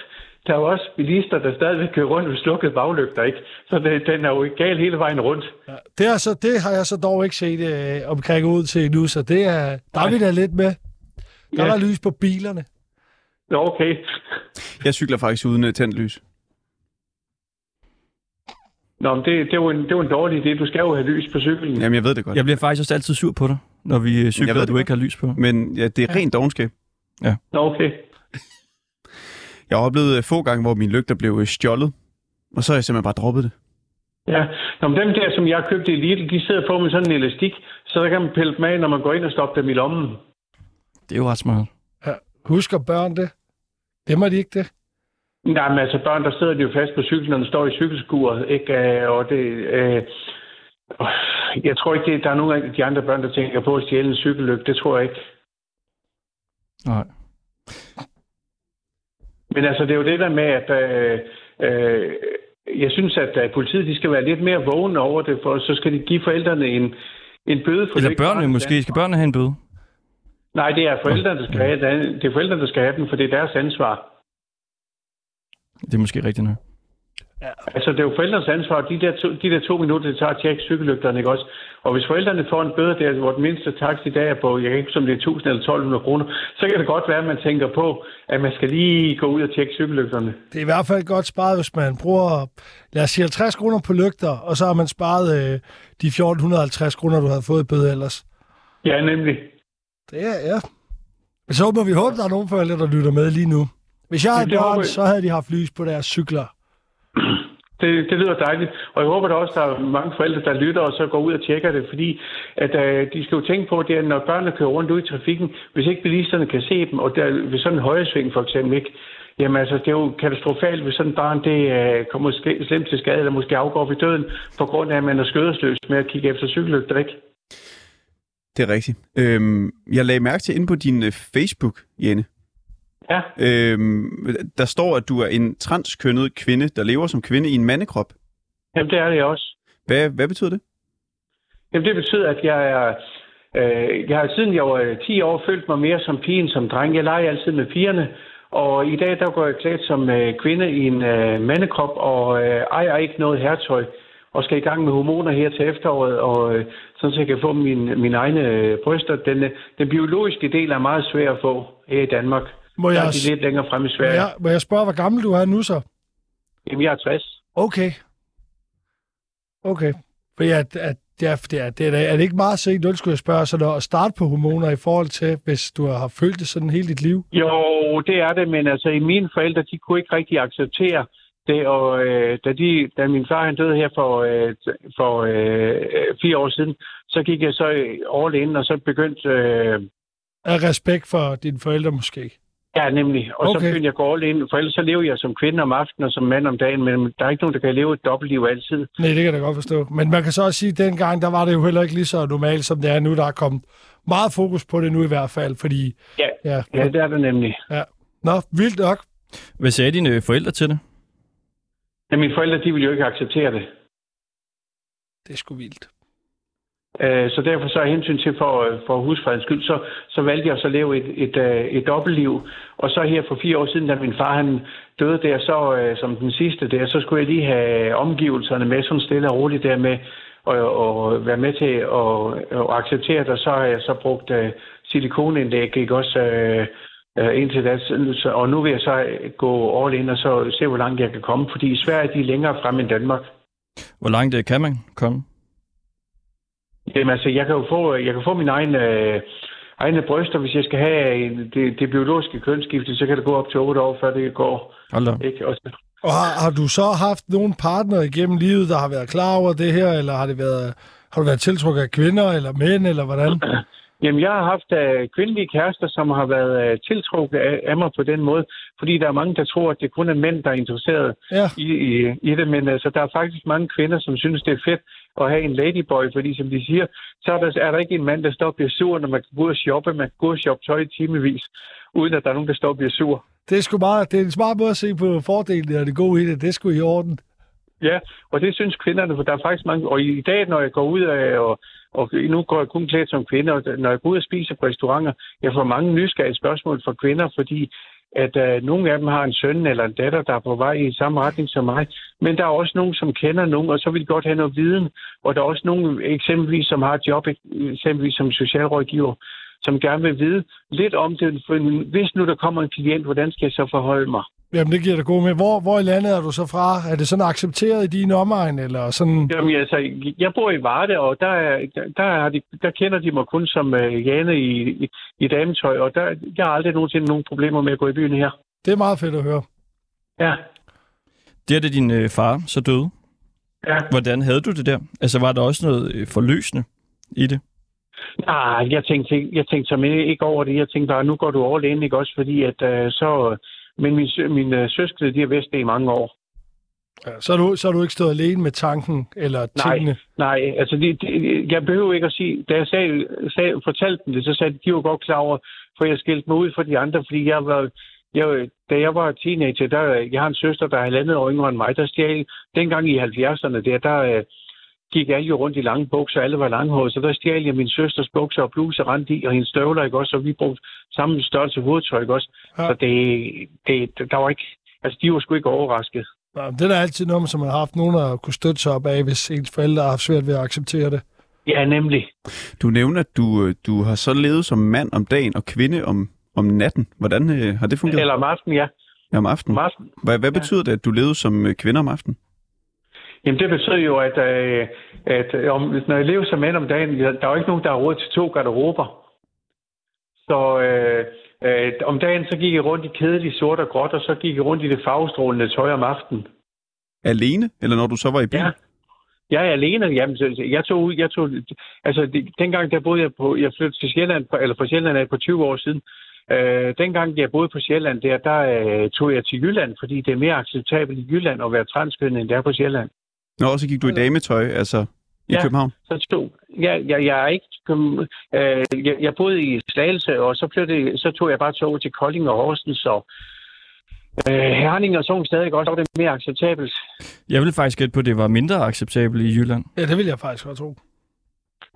der er jo også bilister, der stadigvæk kører rundt med slukkede baglygter, ikke? Så det, den er jo gal hele vejen rundt. Ja, det, er så, det har jeg så dog ikke set øh, omkring ud til nu, så det er, der er vi da lidt med. Der er Ja. der lys på bilerne. Nå, okay. Jeg cykler faktisk uden uh, tændt lys. Nå, men det, det, var en, det var en dårlig idé. Du skal jo have lys på cyklen. Jamen, jeg ved det godt. Jeg bliver faktisk også altid sur på dig, når vi øh, cykler, ved og du ikke har lys på. Men ja, det er rent dogenskab. Nå, okay. Jeg har oplevet uh, få gange, hvor mine lygter blev uh, stjålet. Og så har jeg simpelthen bare droppet det. Ja, Nå, men dem der, som jeg købte i Lidl, de sidder på med sådan en elastik, så der kan man pille dem af, når man går ind og stopper dem i lommen. Det er jo ret smart. Ja. Husker børn det? Det må de ikke det. Nej, men altså børn, der sidder de jo fast på cyklen, når den står i cykelskuret, ikke? Øh, Og det, øh, jeg tror ikke, det, der er nogen af de andre børn, der tænker på at stjæle en cykellygte. Det tror jeg ikke. Nej. Men altså, det er jo det der med, at øh, øh, jeg synes, at øh, politiet de skal være lidt mere vågne over det, for så skal de give forældrene en, en bøde for Eller det. børnene måske. Skal børnene have en bøde? Nej, det er forældrene, der skal have den. Det er forældrene, der skal have den, for det er deres ansvar. Det er måske rigtigt nok. Altså, det er jo forældrenes ansvar, de der to, de der to minutter, det tager at tjekke cykellygterne, ikke også? Og hvis forældrene får en bøde der, hvor den mindste taxi i dag er på, jeg kan ikke som det er 1000 eller 1200 kroner, så kan det godt være, at man tænker på, at man skal lige gå ud og tjekke cykellygterne. Det er i hvert fald godt sparet, hvis man bruger, lad os sige 50 kroner på lygter, og så har man sparet øh, de 1450 kroner, du havde fået i bøde ellers. Ja, nemlig. Det er, ja. Så må vi håbe, der er nogle forældre, der lytter med lige nu. Hvis jeg havde det børn, så havde de haft lys på deres cykler. Det Det, lyder dejligt, og jeg håber da også, at der er mange forældre, der lytter og så går ud og tjekker det, fordi at, øh, de skal jo tænke på, det er, når børnene kører rundt ud i trafikken, hvis ikke bilisterne kan se dem, og der, ved sådan en højresving for eksempel ikke, jamen altså, det er jo katastrofalt, hvis sådan et barn det, øh, kommer sk- slemt til skade, eller måske afgår ved døden, på grund af, at man er skødesløs med at kigge efter cykellygter, ikke? Det er rigtigt. Øhm, jeg lagde mærke til inde på din øh, Facebook, Jenne. Ja, Øhm, der står, at du er en transkønnet kvinde, der lever som kvinde i en mandekrop. jamen det er det også. Hvad, hvad betyder det? Jamen, det betyder, at jeg er... Øh, jeg har siden jeg var øh, 10 år følt mig mere som pigen som dreng. Jeg leger altid med pigerne. Og i dag, der går jeg klædt som øh, kvinde i en øh, mandekrop og øh, ejer ikke noget hertøj. Og skal i gang med hormoner her til efteråret, og øh, sådan så jeg kan få min, mine egne øh, bryster. Den, øh, den biologiske del er meget svær at få her i Danmark. Må Der jeg, er de lidt længere frem i må, Sverige. jeg, må jeg spørge, hvor gammel du er nu så? Jamen, jeg er 60. Okay. Okay. Fordi at, at det er, det er, det er, er det ikke meget sent, skulle jeg spørge, så at starte på hormoner i forhold til, hvis du har følt det sådan hele dit liv? Jo, det er det, men altså i mine forældre, de kunne ikke rigtig acceptere det, og øh, da, de, da min far han døde her for, øh, for øh, fire år siden, så gik jeg så all in, og så begyndte, øh, Af respekt for dine forældre måske? Ja nemlig, og Okay. så begyndte jeg at gå all in, for ellers så lever jeg som kvinde om aftenen og som mand om dagen, men der er ikke nogen, der kan leve et dobbeltliv altid. Nej, det kan jeg da godt forstå. Men man kan så også sige, at dengang, der var det jo heller ikke lige så normalt, som det er nu. Der er kommet meget fokus på det nu i hvert fald, fordi... Ja, Ja, ja det er det nemlig. ja. Nå, vildt nok. Hvad sagde dine forældre til det? Men mine forældre, de ville jo ikke acceptere det. Det er sgu vildt. Øh, Så derfor så af hensyn til for, øh, for husfredens skyld, så, så valgte jeg så at leve et, et, øh, et dobbeltliv. Og så her for fire år siden, da min far han døde der, så øh, som den sidste der, så skulle jeg lige have omgivelserne med sådan stille og roligt der med og, og være med til at, at acceptere det. Og så har jeg så brugt uh, silikonindlæg, ikke også uh, uh, indtil da. Og nu vil jeg så gå all in og så se, hvor langt jeg kan komme. Fordi i Sverige de er længere frem end Danmark. Hvor langt kan man komme? Jamen altså, jeg kan jo få, jeg kan få min egen, øh, egne bryster, hvis jeg skal have en, det, det biologiske kønsskifte, så kan det gå op til 8 år, før det går. Hold. Ikke? Og, Og har, har du så haft nogle partner igennem livet, der har været klar over det her, eller har det været, har du været tiltrukket af kvinder eller mænd, eller hvordan? jamen, jeg har haft øh, kvindelige kærester, som har været øh, tiltrukket af, af mig på den måde, fordi der er mange, der tror, at det kun er mænd, der er interesseret Ja, i, i, i det, men altså, der er faktisk mange kvinder, som synes, det er fedt at have en ladyboy, fordi som de siger, så er der, er der ikke en mand, der står og bliver sur, når man kan gå ud og shoppe. Man kan gå og shoppe tøj i timevis, uden at der er nogen, der står og bliver sur. det er sgu meget, det er en smart måde at se på fordelen og det gode i det. Det er sgu i orden. Ja, og det synes kvinderne, for der er faktisk mange, og i dag, når jeg går ud af, og, og nu går jeg kun klædt som kvinde, og når jeg går ud og spiser på restauranter, jeg får mange nysgerrige spørgsmål fra kvinder, fordi at øh, nogle af dem har en søn eller en datter, der er på vej i samme retning som mig, men der er også nogen, som kender nogen, og så vil de godt have noget viden, og der er også nogen, eksempelvis, som har et job, eksempelvis som socialrådgiver, som gerne vil vide lidt om det, for hvis nu der kommer en klient, hvordan skal jeg så forholde mig? Jamen, det giver dig god med. Hvor, hvor i landet er du så fra? Er det sådan accepteret i din omegn, eller sådan? Jamen altså, jeg bor i Varde, og der, er, der, der, er de, der kender de mig kun som uh, Jane i, i, i dametøj, og der, jeg har aldrig nogensinde nogen problemer med at gå i byen her. Det er meget fedt at høre. Ja, Det er det din øh, far så døde. ja. Hvordan havde du det der? Altså var der også noget øh, forløsende i det? Ah, jeg tænkte, jeg tænkte som ikke over det. Jeg tænkte bare, nu går du all in, ikke også? Fordi at uh, så... Men min, mine uh, søskende, de har vidst det i mange år. Ja, så, er du, så er du ikke stået alene med tanken eller tingene? Nej, altså de, de, jeg behøver ikke at sige, da jeg sagde, sagde, fortalte dem det, så sagde de, de var godt klar over, for jeg skilte mig ud fra de andre, fordi jeg var, jeg, da jeg var teenager, der, jeg har en søster, der er halvandet år yngre end mig, der stjal, dengang i 70'erne der, der øh, gik jeg jo rundt i lange bukser, alle var langhårede, så der stjal jeg min søsters bukser og bluse rent i, og hendes støvler, ikke også, og vi brugte samme størrelse hovedtøj, ikke også, Ja. så det, det, der var ikke, altså de var sgu ikke overrasket. Ja, det er da altid noget, som man har haft nogen at kunne støtte sig op af, hvis ens forældre har haft svært ved at acceptere det. Ja, nemlig. Du nævner, at du, øh, du har så levet som mand om dagen og kvinde om, om natten. Hvordan øh, har det fungeret? Eller om aftenen, ja. Ja, om aftenen. Om aftenen. Hvad, hvad betyder det, at du levede som øh, kvinde om aftenen? Jamen det betyder jo, at, øh, at øh, om, når jeg lever som mand om dagen, der er jo ikke nogen, der har råd til to garderober. Så øh, øh, om dagen, så gik jeg rundt i kedeligt sort og gråt, og så gik jeg rundt i det farvestrålende tøj om aftenen. alene, eller når du så var i bil? Ja. Jeg er alene. Jamen, så- jeg tog ud, jeg tog, altså det, dengang der boede jeg på, jeg flyttede til Sjælland, eller fra Sjælland af på 20 år siden. Øh, dengang jeg boede på Sjælland, der, der øh, tog jeg til Jylland, fordi det er mere acceptabelt i Jylland at være transkønnet, end det er på Sjælland. Nå, så gik du i dametøj, altså i Ja. København? Så tog, jeg, jeg, jeg er ikke, kom, øh, jeg, jeg boede i Slagelse, og så, flyttede, så tog jeg bare tog til Kolding og Horsens og øh, Herning og sådan ikke? også, var det mere acceptabelt. Jeg ville faktisk gætte på, at det var mindre acceptabelt i Jylland. Ja, det vil jeg faktisk godt tro.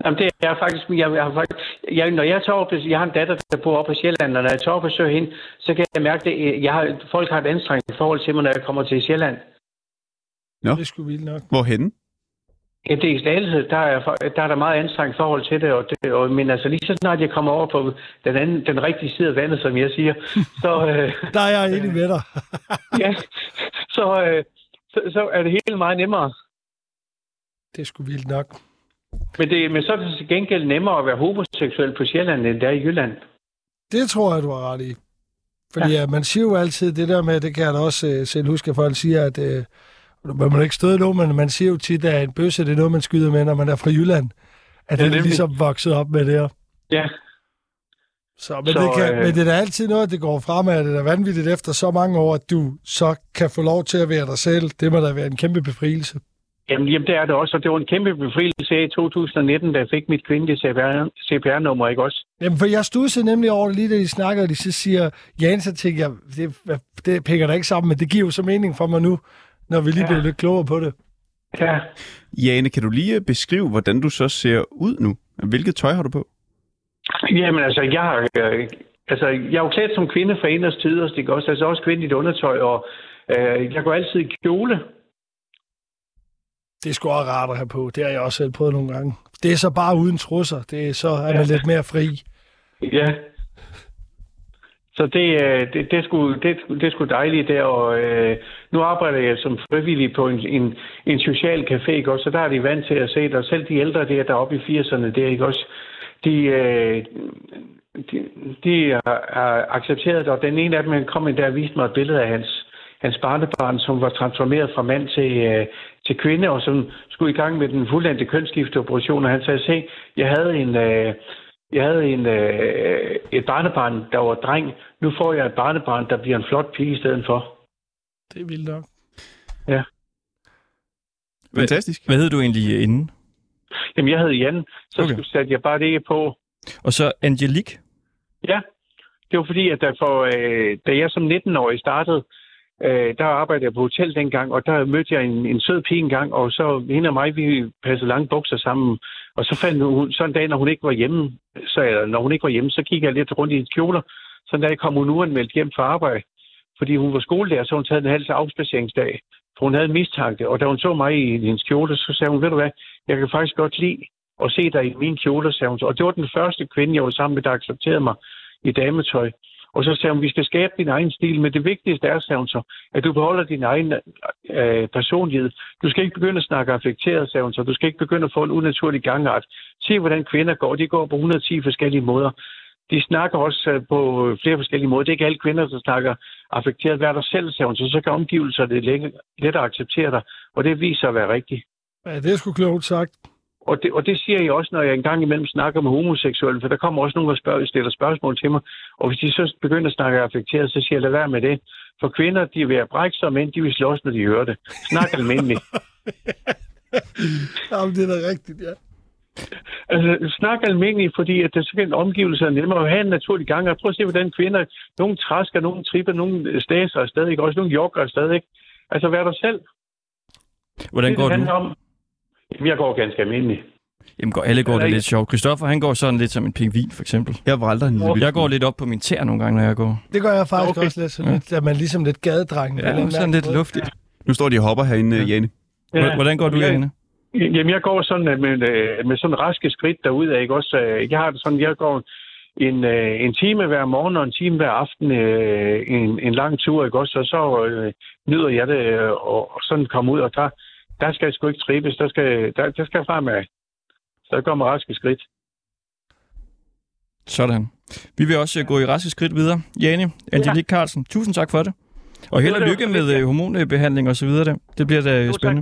Jamen, det er faktisk, jeg, jeg har faktisk, jeg, når jeg tager op, jeg har en datter, der bor oppe på Sjælland, og når jeg tager op og hende, så kan jeg mærke, at jeg har, folk har et anstrengt forhold til mig, når jeg kommer til Sjælland. Nå. Det skulle vildt nok. Hvorhenne? Ja, det er i Slagelse, der er, der er der meget anstrengt forhold til det, og det og, men altså lige så snart jeg kommer over på den, anden, den rigtige side af vandet, som jeg siger, så, øh, Der er jeg enig med dig. ja, så, øh, så, så er det hele meget nemmere. det skulle vildt nok. Men, det, men så er det til gengæld nemmere at være homoseksuel på Sjælland, end det er i Jylland. Det tror jeg, du har ret i. Fordi ja. man siger jo altid det der med, det kan jeg da også øh, selv huske, at folk siger, at øh, man må ikke støde nogen, men man siger jo tit, at en bøsse, det er noget, man skyder med, når man er fra Jylland. At Ja, det er ligesom vokset op med det her. Ja, Så, men, Så, det kan, øh, men det er da altid noget, det går fremad. Det er da vanvittigt efter så mange år, at du så kan få lov til at være dig selv. Det må da være en kæmpe befrielse. Jamen, jamen, det er det også, og det var en kæmpe befrielse i 2019, da jeg fik mit kvindelige CPR, CPR-nummer, ikke også? Jamen, for jeg studsede nemlig over det, lige da de snakker, og de så siger, Jan, så tænker jeg, det, det hænger da ikke sammen, men det giver jo så mening for mig nu, når vi lige Ja. bliver lidt klogere på det. Ja. Jane, kan du lige øh, beskrive, hvordan du så ser ud nu? Hvilket tøj har du på? Jamen, altså, jeg har... Øh, altså, jeg er jo klædt som kvinde fra inderst til yderst, ikke også? Altså også kvindeligt undertøj, og øh, jeg går altid i kjole. Det er sgu også rart at have på. Det har jeg også selv prøvet nogle gange. Det er så bare uden trusser. Det er så er man lidt mere fri. Ja. Så det, øh, det, det, er sgu, det, det er sgu dejligt der, og øh, nu arbejder jeg som frivillig på en, en, en social café, ikke også? Så der er de vant til at se det, og selv de ældre der, der er oppe i 80'erne, det er ikke også, de, øh, de, de har, har accepteret det, og den ene af dem, kom ind der og viste mig et billede af hans, hans barnebarn, som var transformeret fra mand til, øh, til kvinde, og som skulle i gang med den fuldendte kønsskifteoperation, og han sagde, se, jeg havde en... Øh, jeg havde en, øh, et barnebarn, der var dreng. Nu får jeg et barnebarn, der bliver en flot pige i stedet for. Det er vildt nok. Fantastisk. Hvad hed du egentlig inden? Jamen, jeg hed Jan, så Okay. satte jeg bare det på. Og så Angelique. Ja, det var fordi, at der for, øh, da jeg som 19-årig startede, øh, der arbejdede jeg på hotel dengang, og der mødte jeg en, en sød pige engang, og så hende og mig, vi passede lange bukser sammen. Og så fandt hun, så en dag, når hun ikke var hjemme, så, eller, når hun ikke var hjemme, så kiggede jeg lidt rundt i hendes kjoler. Så en dag kom hun uanmeldt hjem fra arbejde, fordi hun var skolelærer, så hun taget en halv afspaceringsdag. For hun havde en mistanke, og da hun så mig i hendes kjole, så sagde hun, ved du hvad, jeg kan faktisk godt lide at se dig i min kjole, sagde hun. Og det var den første kvinde, jeg var sammen med, der accepterede mig i dametøj. Og så sagde hun, vi skal skabe din egen stil, men det vigtigste er, sagde hun så, at du beholder din egen øh, personlighed. Du skal ikke begynde at snakke affekteret, sagde hun så. Du skal ikke begynde at få en unaturlig gangart. Se, hvordan kvinder går. De går på 110 forskellige måder. De snakker også øh, på flere forskellige måder. Det er ikke alle kvinder, der snakker affekteret. Vær dig selv, sagde hun så. Så kan omgivelserne let, lettere acceptere dig. Og det viser at være rigtigt. Ja, det er sgu klogt sagt. Og det, og det siger jeg også, når jeg engang imellem snakker med homoseksuelle, for der kommer også nogen, der spørger, stiller spørgsmål til mig. Og hvis de så begynder at snakke affekteret, så siger jeg, lad være med det. For kvinder, de vil brække sig, og mænd, de vil slås, når de hører det. Snak almindeligt. Jamen, det er da rigtigt, ja. Altså, snak almindeligt, fordi at det så kan omgivelser nemmere at have en naturlig gang. Og prøv at se, hvordan kvinder, nogle træsker, nogle tripper, nogle staser ikke? Også nogle jogger ikke? Altså, vær dig selv. Hvordan det, går det du? Om. Jamen, jeg går ganske almindeligt. Jamen, går, alle går det Eller lidt sjovt. Christoffer, han går sådan lidt som en pingvin, for eksempel. Jeg var aldrig en lille Jeg går lidt op på min tær nogle gange, når jeg går. Det gør jeg faktisk Okay. også lidt, sådan lidt, at man ligesom lidt gadedreng. Ja, sådan lidt luftigt. Nu står de og hopper herinde, ja. Jane. Hvor- Hvordan går du, Ja. Jane? Jamen, jeg går sådan øh, med, øh, med sådan raske skridt derude, ikke også? øh, Jeg har det sådan, jeg går en, en time hver morgen og en time hver aften, en, en lang tur, ikke også? Og så øh, nyder jeg det, og, og sådan komme ud, og der, der skal jeg sgu ikke tribes, der skal, der, der skal jeg fremad. Så jeg går med raske skridt. Sådan. Vi vil også gå i raske skridt videre. Jane, Angelique Carlsen, tusind tak for det. Og held og lykke med ja. hormonbehandling og så videre. Det, bliver da tak.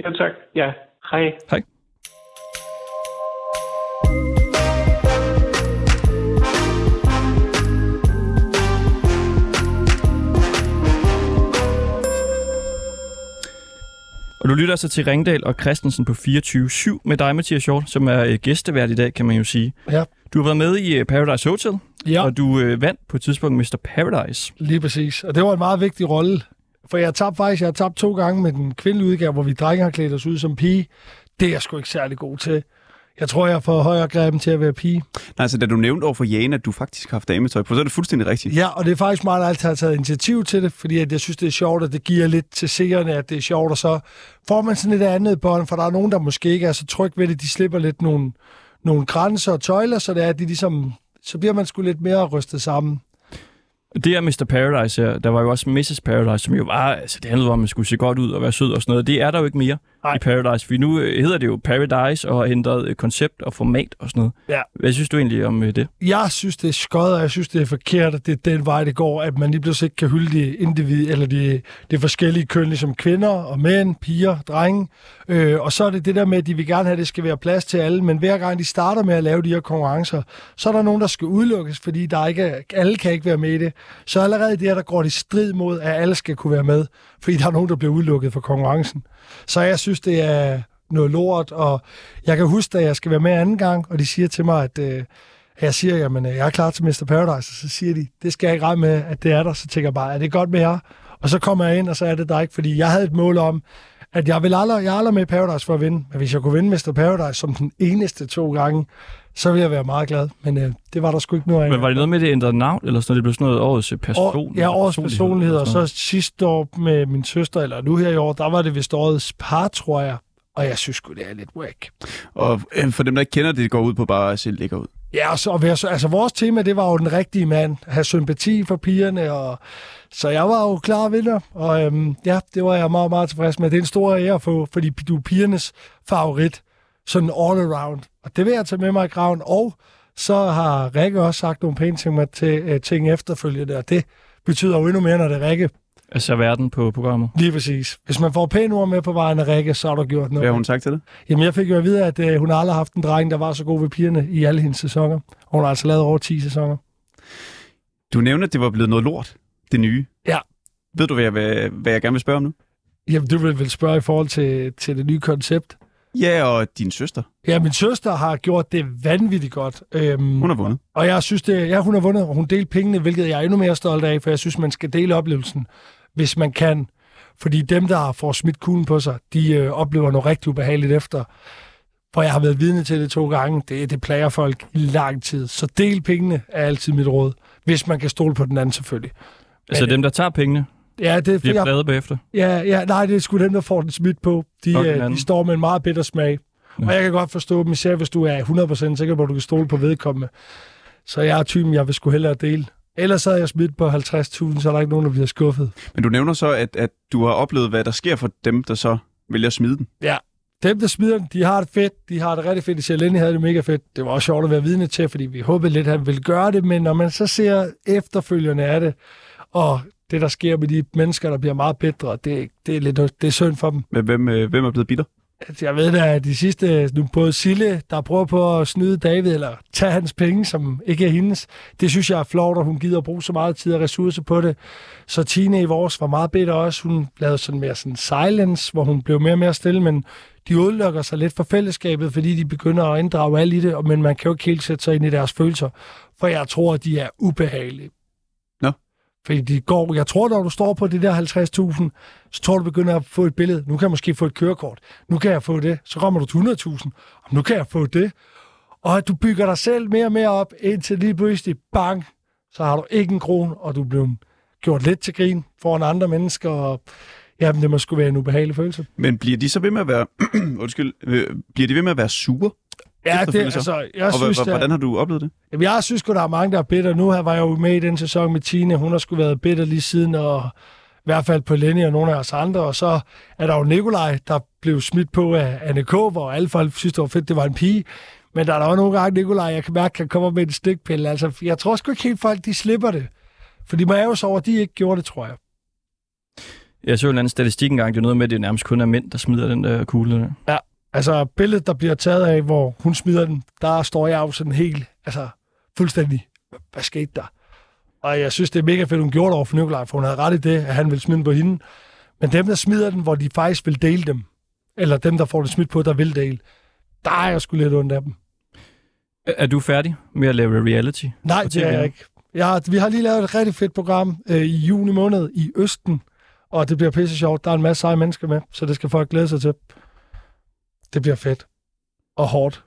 Ja, tak. Ja, hej. Hej. Og du lytter altså til Ringdal og Christensen på 24-7 med dig, Mathias Hjort, som er øh, gæstevært i dag, kan man jo sige. Ja. Du har været med i øh, Paradise Hotel, Ja, og du øh, vandt på et tidspunkt Mr. Paradise. lige præcis. Og det var en meget vigtig rolle. For jeg har tabt faktisk, jeg har tabt to gange med den kvindelige udgave, hvor vi drenge har klædt os ud som pige. Det er jeg sgu ikke særlig god til. Jeg tror, jeg får højere greben til at være pige. Nej, altså da du nævnte over for Jane, at du faktisk har haft dametøj på, så er det fuldstændig rigtigt. Ja, og det er faktisk mig, der altid har taget initiativ til det, fordi at jeg synes, det er sjovt, at det giver lidt til seerne, at det er sjovt, og så får man sådan et andet bånd, for der er nogen, der måske ikke er så tryg ved det, de slipper lidt nogle, nogle grænser og tøjler, så det er, at de ligesom, så bliver man sgu lidt mere rystet sammen. Det er Mr. Paradise her. Der var jo også Mrs. Paradise, som jo var... Altså, det handlede om, at man skulle se godt ud og være sød og sådan noget. Det er der jo ikke mere Nej. i Paradise. For nu øh, hedder det jo Paradise og har ændret øh, koncept og format og sådan noget. Ja. Hvad synes du egentlig om øh, det? Jeg synes, det er skød, og jeg synes, det er forkert, at det er den vej, det går, at man lige pludselig ikke kan hylde de individ, eller de, de forskellige køn, ligesom kvinder og mænd, piger, drenge. Øh, og så er det det der med, at de vil gerne have, at det skal være plads til alle, men hver gang de starter med at lave de her konkurrencer, så er der nogen, der skal udelukkes, fordi der ikke er, alle kan ikke være med i det. Så allerede der, der går det i strid mod, at alle skal kunne være med, fordi der er nogen, der bliver udelukket fra konkurrencen. Så jeg synes, det er noget lort, og jeg kan huske, at jeg skal være med anden gang, og de siger til mig, at øh, jeg siger, jamen, øh, jeg er klar til Mr. Paradise, og så siger de, det skal jeg ikke regne med, at det er der. Så tænker jeg bare, er det godt med jer? Og så kommer jeg ind, og så er det der ikke, fordi jeg havde et mål om, at jeg vil aldrig, jeg er aldrig med i Paradise for at vinde. Men hvis jeg kunne vinde Mr. Paradise som den eneste to gange, så ville jeg være meget glad. Men øh, det var der sgu ikke noget af. Men var det noget med, at det ændrede navn, eller sådan noget? Det blev sådan noget årets øh, person? År, ja, årets personlighed, og så sidste år med min søster, eller nu her i år, der var det vist årets par, tror jeg. Og jeg synes sgu, det er lidt whack. Og øh, for dem, der ikke kender det, det går ud på bare at se lækker ud. Ja, og så, altså vores tema, det var jo den rigtige mand. Have sympati for pigerne, og så jeg var jo klar vinder. Og øhm, ja, det var jeg meget, meget tilfreds med. Det er en stor ære at få, fordi du er pigernes favorit. Sådan all around. Og det vil jeg tage med mig i graven. Og så har Rikke også sagt nogle pæne ting, til, øh, ting efterfølgende, og det betyder jo endnu mere, når det er Rikke. Altså verden på programmet. Lige præcis. Hvis man får pæne ord med på vejen af Rikke, så har du gjort noget. Hvad har hun sagt til det? Jamen, jeg fik jo at vide, at øh, hun har aldrig haft en dreng, der var så god ved pigerne i alle hendes sæsoner. Og hun har altså lavet over 10 sæsoner. Du nævnte, at det var blevet noget lort, det nye. Ja. Ved du, hvad jeg, hvad, hvad jeg gerne vil spørge om nu? Jamen, du vil vel spørge i forhold til, til det nye koncept. Ja, og din søster. Ja, min søster har gjort det vanvittigt godt. Øhm, Hun har vundet. Og jeg synes, det, ja, hun har vundet, og hun delte pengene, hvilket jeg er endnu mere stolt af, for jeg synes, man skal dele oplevelsen, hvis man kan. Fordi dem, der får smidt kuglen på sig, de øh, oplever noget rigtig ubehageligt efter. For jeg har været vidne til det to gange. Det, det plager folk i lang tid. Så del pengene er altid mit råd. Hvis man kan stole på den anden, selvfølgelig. Altså Men- dem, der tager pengene, Ja, det er bliver jeg, plade bagefter. ja, ja, nej, det er sgu dem, der får den smidt på. De, den øh, de står med en meget bitter smag. Ja. Og jeg kan godt forstå dem, især hvis du er 100% sikker på, at du kan stole på vedkommende. Så jeg er typen, jeg vil sgu hellere dele. Ellers havde jeg smidt på 50.000, så er der ikke nogen, der bliver skuffet. Men du nævner så, at, at du har oplevet, hvad der sker for dem, der så vælger at smide den. Dem, der smider den, de har det fedt. De har det rigtig fedt. Især Lenny havde det mega fedt. Det var også sjovt at være vidne til, fordi vi håbede lidt, at han ville gøre det. Men når man så ser efterfølgende af det, og det, der sker med de mennesker, der bliver meget bedre, det, det, er, lidt, det er synd for dem. Men Hvem, øh, hvem er blevet bitter? Altså, Jeg ved da, at de sidste, nu både Sille, der prøver på at snyde David, eller tage hans penge, som ikke er hendes, det synes jeg er flot, og hun gider at bruge så meget tid og ressourcer på det. Så Tine i vores var meget bitter også. Hun lavede sådan mere sådan silence, hvor hun blev mere og mere stille, men de udelukker sig lidt fra fællesskabet, fordi de begynder at inddrage alle i det, og- men man kan jo ikke helt sætte sig ind i deres følelser, for jeg tror, at de er ubehagelige. Fordi de går, jeg tror, når du står på det der 50.000, så tror du begynder at få et billede. Nu kan jeg måske få et kørekort. Nu kan jeg få det. Så kommer du til 100.000. Nu kan jeg få det. Og at du bygger dig selv mere og mere op, indtil lige pludselig, bang, så har du ikke en kron, og du bliver gjort lidt til grin foran andre mennesker. Og, jamen, det må sgu være en ubehagelig følelse. Men bliver de så ved med at være... undskyld. Øh, bliver de ved med at være sure? Ja, det, altså, jeg Og synes, h- hvordan har du oplevet det? Jamen, jeg synes at der er mange, der er bitter. Nu her var jeg jo med i den sæson med Tine. Hun har sgu været bitter lige siden, og i hvert fald på Lenny og nogle af os andre. Og så er der jo Nikolaj, der blev smidt på af Anne K., hvor alle folk synes, det var fedt, det var en pige. Men der er der jo nogle gange, Nikolaj, jeg kan mærke, kan komme med en stikpille. Altså, jeg tror sgu ikke helt folk, de slipper det. For de må jo så over, at de ikke gjorde det, tror jeg. Jeg så en eller anden statistik engang, det er noget med, at det nærmest kun er mænd, der smider den der kugle. Der. Altså, billedet, der bliver taget af, hvor hun smider den, der står jeg jo sådan helt, altså, fuldstændig, hvad skete der? Og jeg synes, det er mega fedt, hun gjorde det over for Nikolaj, for hun havde ret i det, at han ville smide den på hende. Men dem, der smider den, hvor de faktisk vil dele dem, eller dem, der får det smidt på, der vil dele, der er jeg sgu lidt ondt af dem. Er- du færdig med at lave reality? Nej, det er jeg ikke. Jeg har, vi har lige lavet et rigtig fedt program øh, i juni måned i Østen, og det bliver pisse sjovt. Der er en masse seje mennesker med, så det skal folk glæde sig til. Det bliver fedt. Og hårdt.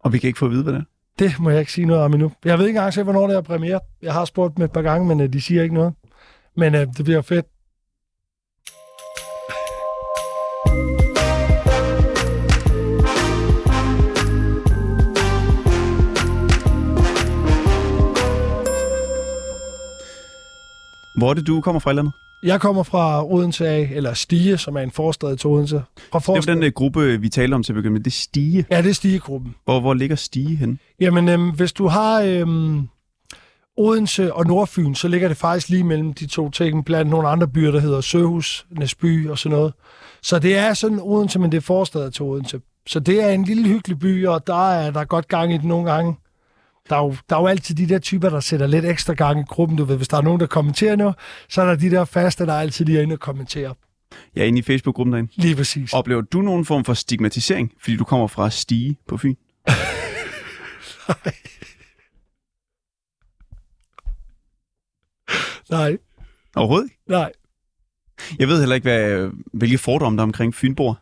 Og vi kan ikke få at vide, hvad det er. Det må jeg ikke sige noget om endnu. Jeg ved ikke engang selv, hvornår det er premiere. Jeg har spurgt dem et par gange, men øh, de siger ikke noget. Men øh, det bliver fedt. Hvor er det, du kommer fra landet? Jeg kommer fra Odense af, eller Stige, som er en forstad til Odense. Fra Det forstad. er jo den uh, gruppe, vi talte om til at begynde med. Det er Stige. Ja, det er Stigegruppen. Hvor, hvor ligger Stige hen? Jamen, øhm, hvis du har øhm, Odense og Nordfyn, så ligger det faktisk lige mellem de to ting, blandt nogle andre byer, der hedder Søhus, Næsby og sådan noget. Så det er sådan Odense, men det er forstadet til Odense. Så det er en lille hyggelig by, og der er der er godt gang i det nogle gange. Der er, jo, der er jo altid de der typer, der sætter lidt ekstra gang i gruppen. Du ved, hvis der er nogen, der kommenterer noget, så er der de der faste, der altid lige er inde og kommenterer. Er inde i Facebook-gruppen derinde. Lige præcis. Oplever du nogen form for stigmatisering, fordi du kommer fra Stige på Fyn? Nej, Overhovedet ikke. nej. Jeg ved heller ikke, hvad, hvilke fordomme der er omkring Fynbor.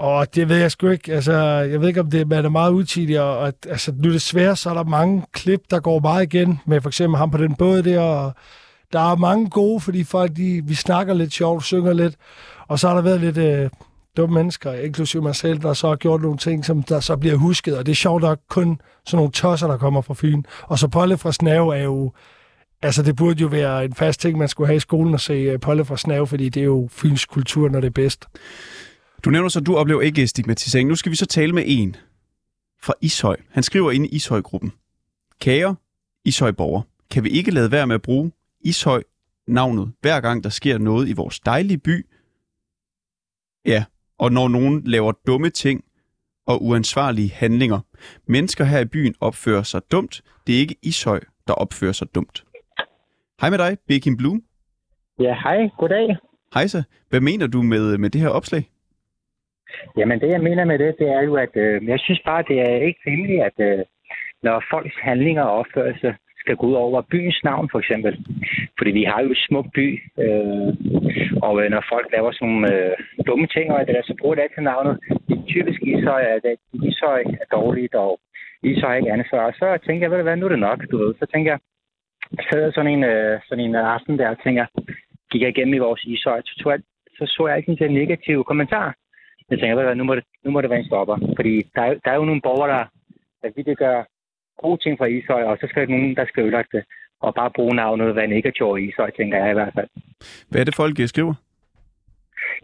Og det ved jeg sgu ikke. Altså, jeg ved ikke, om det man er meget utidig, og at, altså, nu er det svært, så er der mange klip, der går meget igen, med for eksempel ham på den båd der, og der er mange gode, fordi folk, de, vi snakker lidt sjovt, synger lidt, og så har der været lidt øh, dumme mennesker, inklusive mig selv, der så har gjort nogle ting, som der så bliver husket, og det er sjovt nok kun sådan nogle tosser, der kommer fra Fyn. Og så Polle fra Snave er jo, altså det burde jo være en fast ting, man skulle have i skolen at se øh, Polle fra Snave, fordi det er jo Fyns kultur, når det er bedst. Du nævner så, at du oplever ikke stigmatisering. Nu skal vi så tale med en fra Ishøj. Han skriver inde i Ishøj-gruppen. Kære Ishøj-borger, kan vi ikke lade være med at bruge Ishøj navnet, hver gang der sker noget i vores dejlige by? Ja, og når nogen laver dumme ting og uansvarlige handlinger. Mennesker her i byen opfører sig dumt. Det er ikke Ishøj, der opfører sig dumt. Hej med dig, Bekim Blue. Ja, hej. Goddag. Hejsa. Hvad mener du med, med det her opslag? Jamen, det jeg mener med det, det er jo, at øh, jeg synes bare, det er ikke rimeligt, at øh, når folks handlinger og opførsel skal gå ud over byens navn, for eksempel. Fordi vi har jo et smuk by, øh, og øh, når folk laver sådan nogle øh, dumme ting, og det der, så bruger det altid navnet. Det er typisk Ishøj, at det, Ishøj er dårligt, og Ishøj er ikke ansvar. Og så tænker jeg, ved du hvad, nu er det nok, du ved. Så tænker jeg, sad sådan en, øh, sådan en øh, aften der og tænker, gik jeg igennem i vores Ishøj, så, tog jeg, så så jeg ikke en negativ kommentar. Jeg tænker, ved du hvad, nu må det, nu må det være en stopper. Fordi der er, der er jo nogle borgere, der, der virkelig gør gode ting fra Ishøj, og så skal der nogen, der skal ødelægge det. Og bare bruge navnet, hvad negativt i Ishøj, tænker jeg i hvert fald. Hvad er det, folk øh, skriver?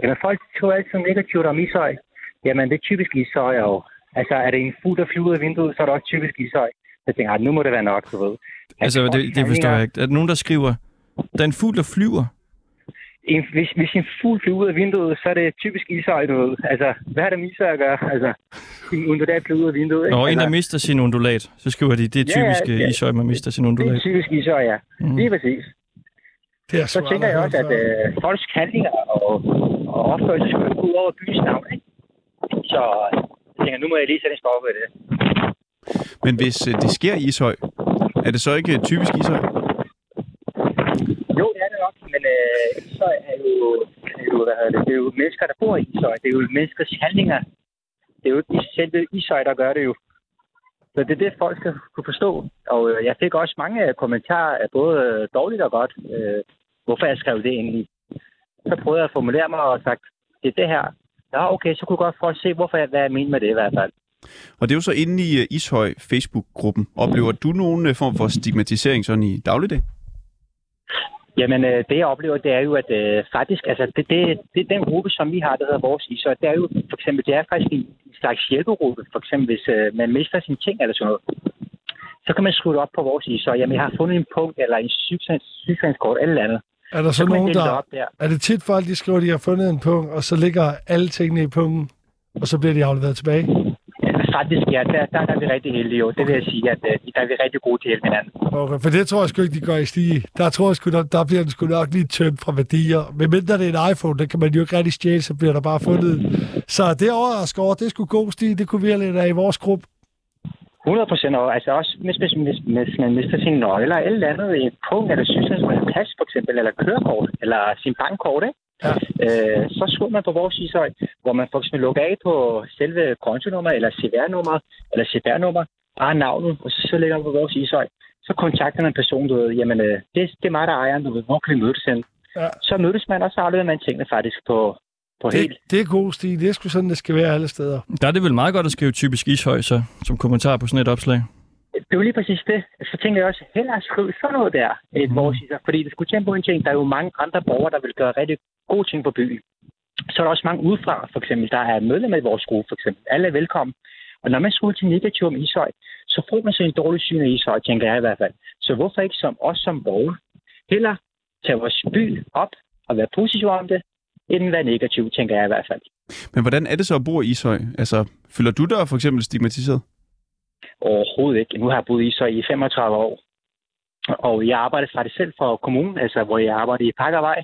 Jamen, folk tror altid negativt om Ishøj. Jamen, det er typisk Ishøj, og altså, er det en fugl, der flyver ud af vinduet, så er det også typisk Ishøj. Jeg tænker, "Ej, nu må det være nok, du ved. Altså, folks det, det forstår jeg ikke. Er der nogen, der skriver, der er en fugl, der flyver? En, hvis, hvis en fugl flyver ud af vinduet, så er det typisk Ishøj, du ved. Altså, hvad har det med Ishøj at gøre? Altså, en undulat flyver ud af vinduet, ikke? Nå, en, altså, der mister sin undulat. Så skriver de, det er Ja, ja, typisk ja, ja. Ishøj, man mister sin det er undulat. typisk Ishøj, ja. Mm. Lige præcis. Det er Så tænker jeg også, at øh, folks handlinger og, og opførsel skal gå ud over byens navn, ikke? Så jeg tænker, nu må jeg lige sætte en stopper ved det. Men hvis øh, det sker i Ishøj, er det så ikke øh, typisk Ishøj? Jo, det er det nok, men øh, Ishøj er jo, er jo, hvad hedder det, det er jo mennesker, der bor i Ishøj. Det er jo menneskers handlinger. Det er jo ikke selve Ishøj, der gør det jo. Så det er det, folk skal kunne forstå. Og øh, jeg fik også mange kommentarer, af både øh, dårligt og godt, øh, hvorfor jeg skrev det egentlig. Så prøvede jeg at formulere mig og sagt, det er det her. Ja, okay, så kunne godt folk se, hvorfor jeg, hvad jeg mener med det i hvert fald. Og det er jo så inde i øh, Ishøj Facebook-gruppen. Oplever du nogen øh, form for stigmatisering sådan i dagligdag? Jamen, øh, det jeg oplever, det er jo, at øh, faktisk, altså, det, det, det er den gruppe, som vi har, der hedder vores ISO. Det er jo, for eksempel, det er faktisk en, slags hjælperuppe. For eksempel, hvis øh, man mister sine ting eller sådan noget, så kan man det op på vores ISO. Jamen, jeg har fundet en punkt eller en sygesikringskort eller andet. Er der så, man nogen, der... op der. Er det tit folk, de skriver, at de har fundet en punkt, og så ligger alle tingene i punkten, og så bliver de afleveret tilbage? Faktisk, ja, der, der, der er vi rigtig heldige jo. Det vil jeg sige, at øh, der er vi rigtig gode til at hjælpe hinanden. Okay, for det tror jeg sgu ikke, de gør i stige. Der tror jeg sgu, der, der bliver den sgu nok lige tømt fra værdier. Men mindre det er en iPhone, der kan man jo ikke rigtig stjæle, så bliver der bare fundet. Så det overrasker over, det sgu god stil. Det kunne vi have lidt af i vores gruppe. 100 procent, og altså også hvis, hvis, hvis, hvis man mister sine nøgler eller et eller andet i en punkt, eller synes, at man har pas for eksempel, eller kørekort, eller sin bankkort, ikke? Ja. Øh, så skriver man på vores isøj, hvor man for eksempel lukker af på selve kontonummer, eller CVR-nummer, eller CPR-nummer, bare navnet, og så, så lægger man på vores isøj. Så kontakter man en person, du ved, jamen, øh, det, det er mig, der er ejeren, du ved, hvor kan vi mødes hen? Ja. Så mødes man, og så afleverer man tingene faktisk på, på Det, helt. det er god stil. Det er sgu sådan, det skal være alle steder. Der er det vel meget godt at skrive typisk ishøj, så, som kommentar på sådan et opslag. Det er jo lige præcis det. Så tænker jeg også, hellere skrive sådan noget der, et mm. vores. Fordi det skulle tænke på en ting, der er jo mange andre borgere, der vil gøre rigtig gode ting på byen. Så er der også mange udefra, for eksempel, der er medlemmer i vores gruppe, for eksempel. Alle er velkommen. Og når man skulle til negativ om Ishøj, så får man så en dårlig syn af Ishøj, tænker jeg i hvert fald. Så hvorfor ikke som os som borgere heller tage vores by op og være positiv om det, end være negativ, tænker jeg i hvert fald. Men hvordan er det så at bo i Ishøj? Altså, føler du dig for eksempel stigmatiseret? Overhovedet ikke. Nu har jeg boet i Ishøj i 35 år. Og jeg arbejder faktisk selv for kommunen, altså hvor jeg arbejder i Pakkervej.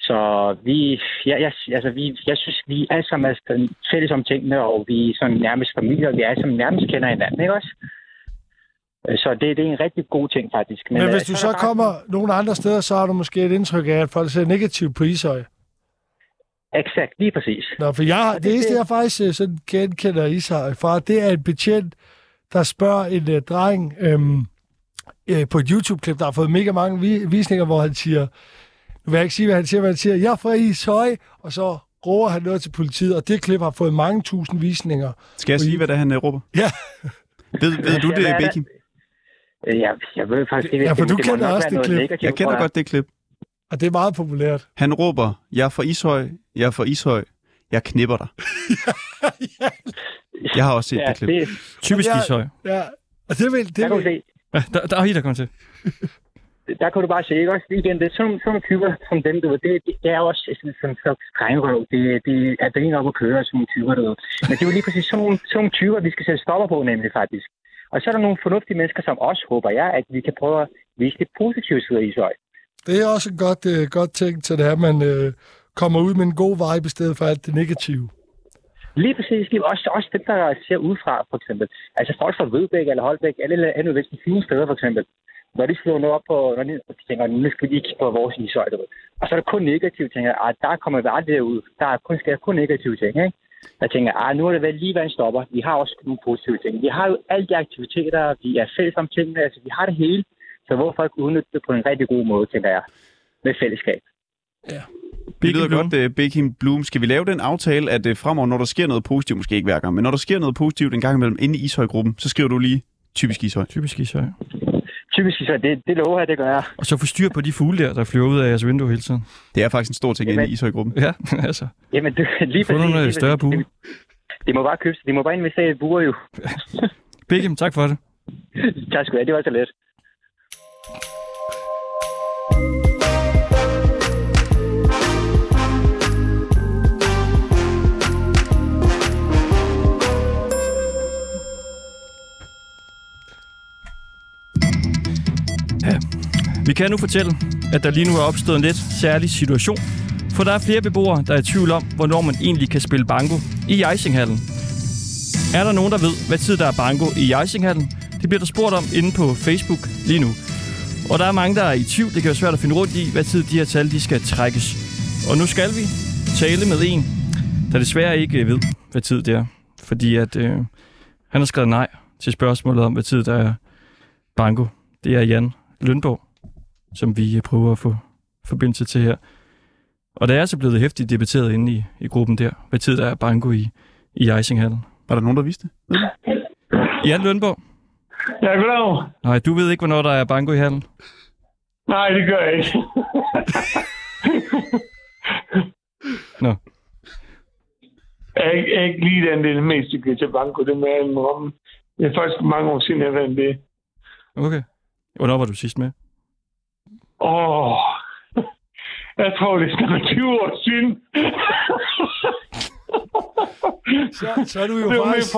Så vi, ja, jeg, altså vi, jeg synes, vi er alle sammen er fælles om tingene, og vi er sådan nærmest familie, og vi er alle sammen nærmest kender hinanden, ikke også? Så det, det er en rigtig god ting, faktisk. Men, Men hvis øh, du så bare- kommer nogle andre steder, så har du måske et indtryk af, at folk ser negativt på Ishøj. Exakt, lige præcis. Nå, for jeg, det, det- eneste, det- jeg faktisk øh, sådan genkender Ishøj fra, det er en betjent, der spørger en uh, dreng øhm, øh, på et YouTube-klip, der har fået mega mange vi- visninger, hvor han siger, nu vil jeg ikke sige, hvad han siger, men han siger, jeg er fra Ishøj, og så råber han noget til politiet, og det klip har fået mange tusind visninger. Skal jeg sige, hvad det er, han øh, råber? Ja, Ved, ved du Ja, det, Becky? Øh, Jeg, jeg ved faktisk ikke, Ja, for det, du det kender også det klip. Jeg kender godt det klip. Og det er meget populært. Han råber, jeg er fra Ishøj, jeg er fra Ishøj, jeg knipper dig. Jeg har også set Ja, det klip. det, Typisk Ja. ishøj. Ja, og det vil, der det kan du vil, se. Ja, der, der er I, der kommer til. der kan du bare se, ikke også? Igen, det er sådan, sådan nogle typer som dem, du ved, det, det, det er også sådan sådan en slags drengerøv. Det, det er det op at køre, sådan nogle typer, du ved. Men det er jo lige præcis sådan nogle, sådan nogle typer, vi skal sætte stopper på, nemlig faktisk. Og så er der nogle fornuftige mennesker som os, håber jeg, at vi kan prøve at vise det positive side af Ishøj det er også et godt, øh, godt ting til det her, man øh, kommer ud med en god vibe i stedet for alt det negative. Lige præcis. Lige også, også dem, der ser udefra, for eksempel. Altså folk fra Vedbæk eller Holbæk, eller andet ved fine steder, for eksempel. Når de slår noget op på, når de tænker, nu skal vi ikke på vores ishøj. Og så er der kun negative ting. Ah, der kommer vi aldrig ud. Der er kun, skal kun negative ting, ikke? Jeg tænker, ah, nu er det vel lige hvad en stopper. Vi har også nogle positive ting. Vi har jo alle de aktiviteter, vi er fælles om tingene, altså vi har det hele. Så hvorfor ikke udnytte det på en rigtig god måde, tænker jeg, med fællesskab. Det lyder Bloom. godt, uh, Becky Bloom. Skal vi lave den aftale, at uh, fremover, når der sker noget positivt, måske ikke hver gang, men når der sker noget positivt en gang imellem inde i Ishøj-gruppen, så skriver du lige typisk Ishøj. Typisk ishøj. Typisk så det, det lover jeg, det gør jeg. Og så få styr på de fugle der, der flyver ud af jeres vindue hele tiden. Det er faktisk en stor ting inde Jamen. i Ishøj-gruppen. Ja, altså. Jamen, det, lige Få nogle øh, lige større præcis. bue. De, de må bare købe, de må bare investere i buer jo. Beckham, tak for det. tak skal du have, det var så let. Vi kan nu fortælle, at der lige nu er opstået en lidt særlig situation, for der er flere beboere, der er i tvivl om, hvornår man egentlig kan spille banko i Ejsinghallen. Er der nogen, der ved, hvad tid der er banko i Ejsinghallen? Det bliver der spurgt om inde på Facebook lige nu. Og der er mange, der er i tvivl. Det kan være svært at finde rundt i, hvad tid de her tal de skal trækkes. Og nu skal vi tale med en, der desværre ikke ved, hvad tid det er. Fordi at øh, han har skrevet nej til spørgsmålet om, hvad tid der er banko. Det er Jan Lønborg som vi øh, prøver at få forbindelse til her. Og der er altså blevet hæftigt debatteret inde i, i gruppen der, hvad tid der er banko i, i Ejsinghallen. Var der nogen, der vidste det? Jan Lønborg, Ja, goddag. nej, du ved ikke, hvornår der er banko i hallen? Nej, det gør jeg ikke. Nå. Jeg er ikke, jeg er ikke lige den del mest dygtig til banko, det må jeg indrømme. Det er faktisk mange år siden, jeg vandt det. Okay. Hvornår var du sidst med? Åh, jeg tror, det er snart 20 år siden. Så, så er du jo det faktisk,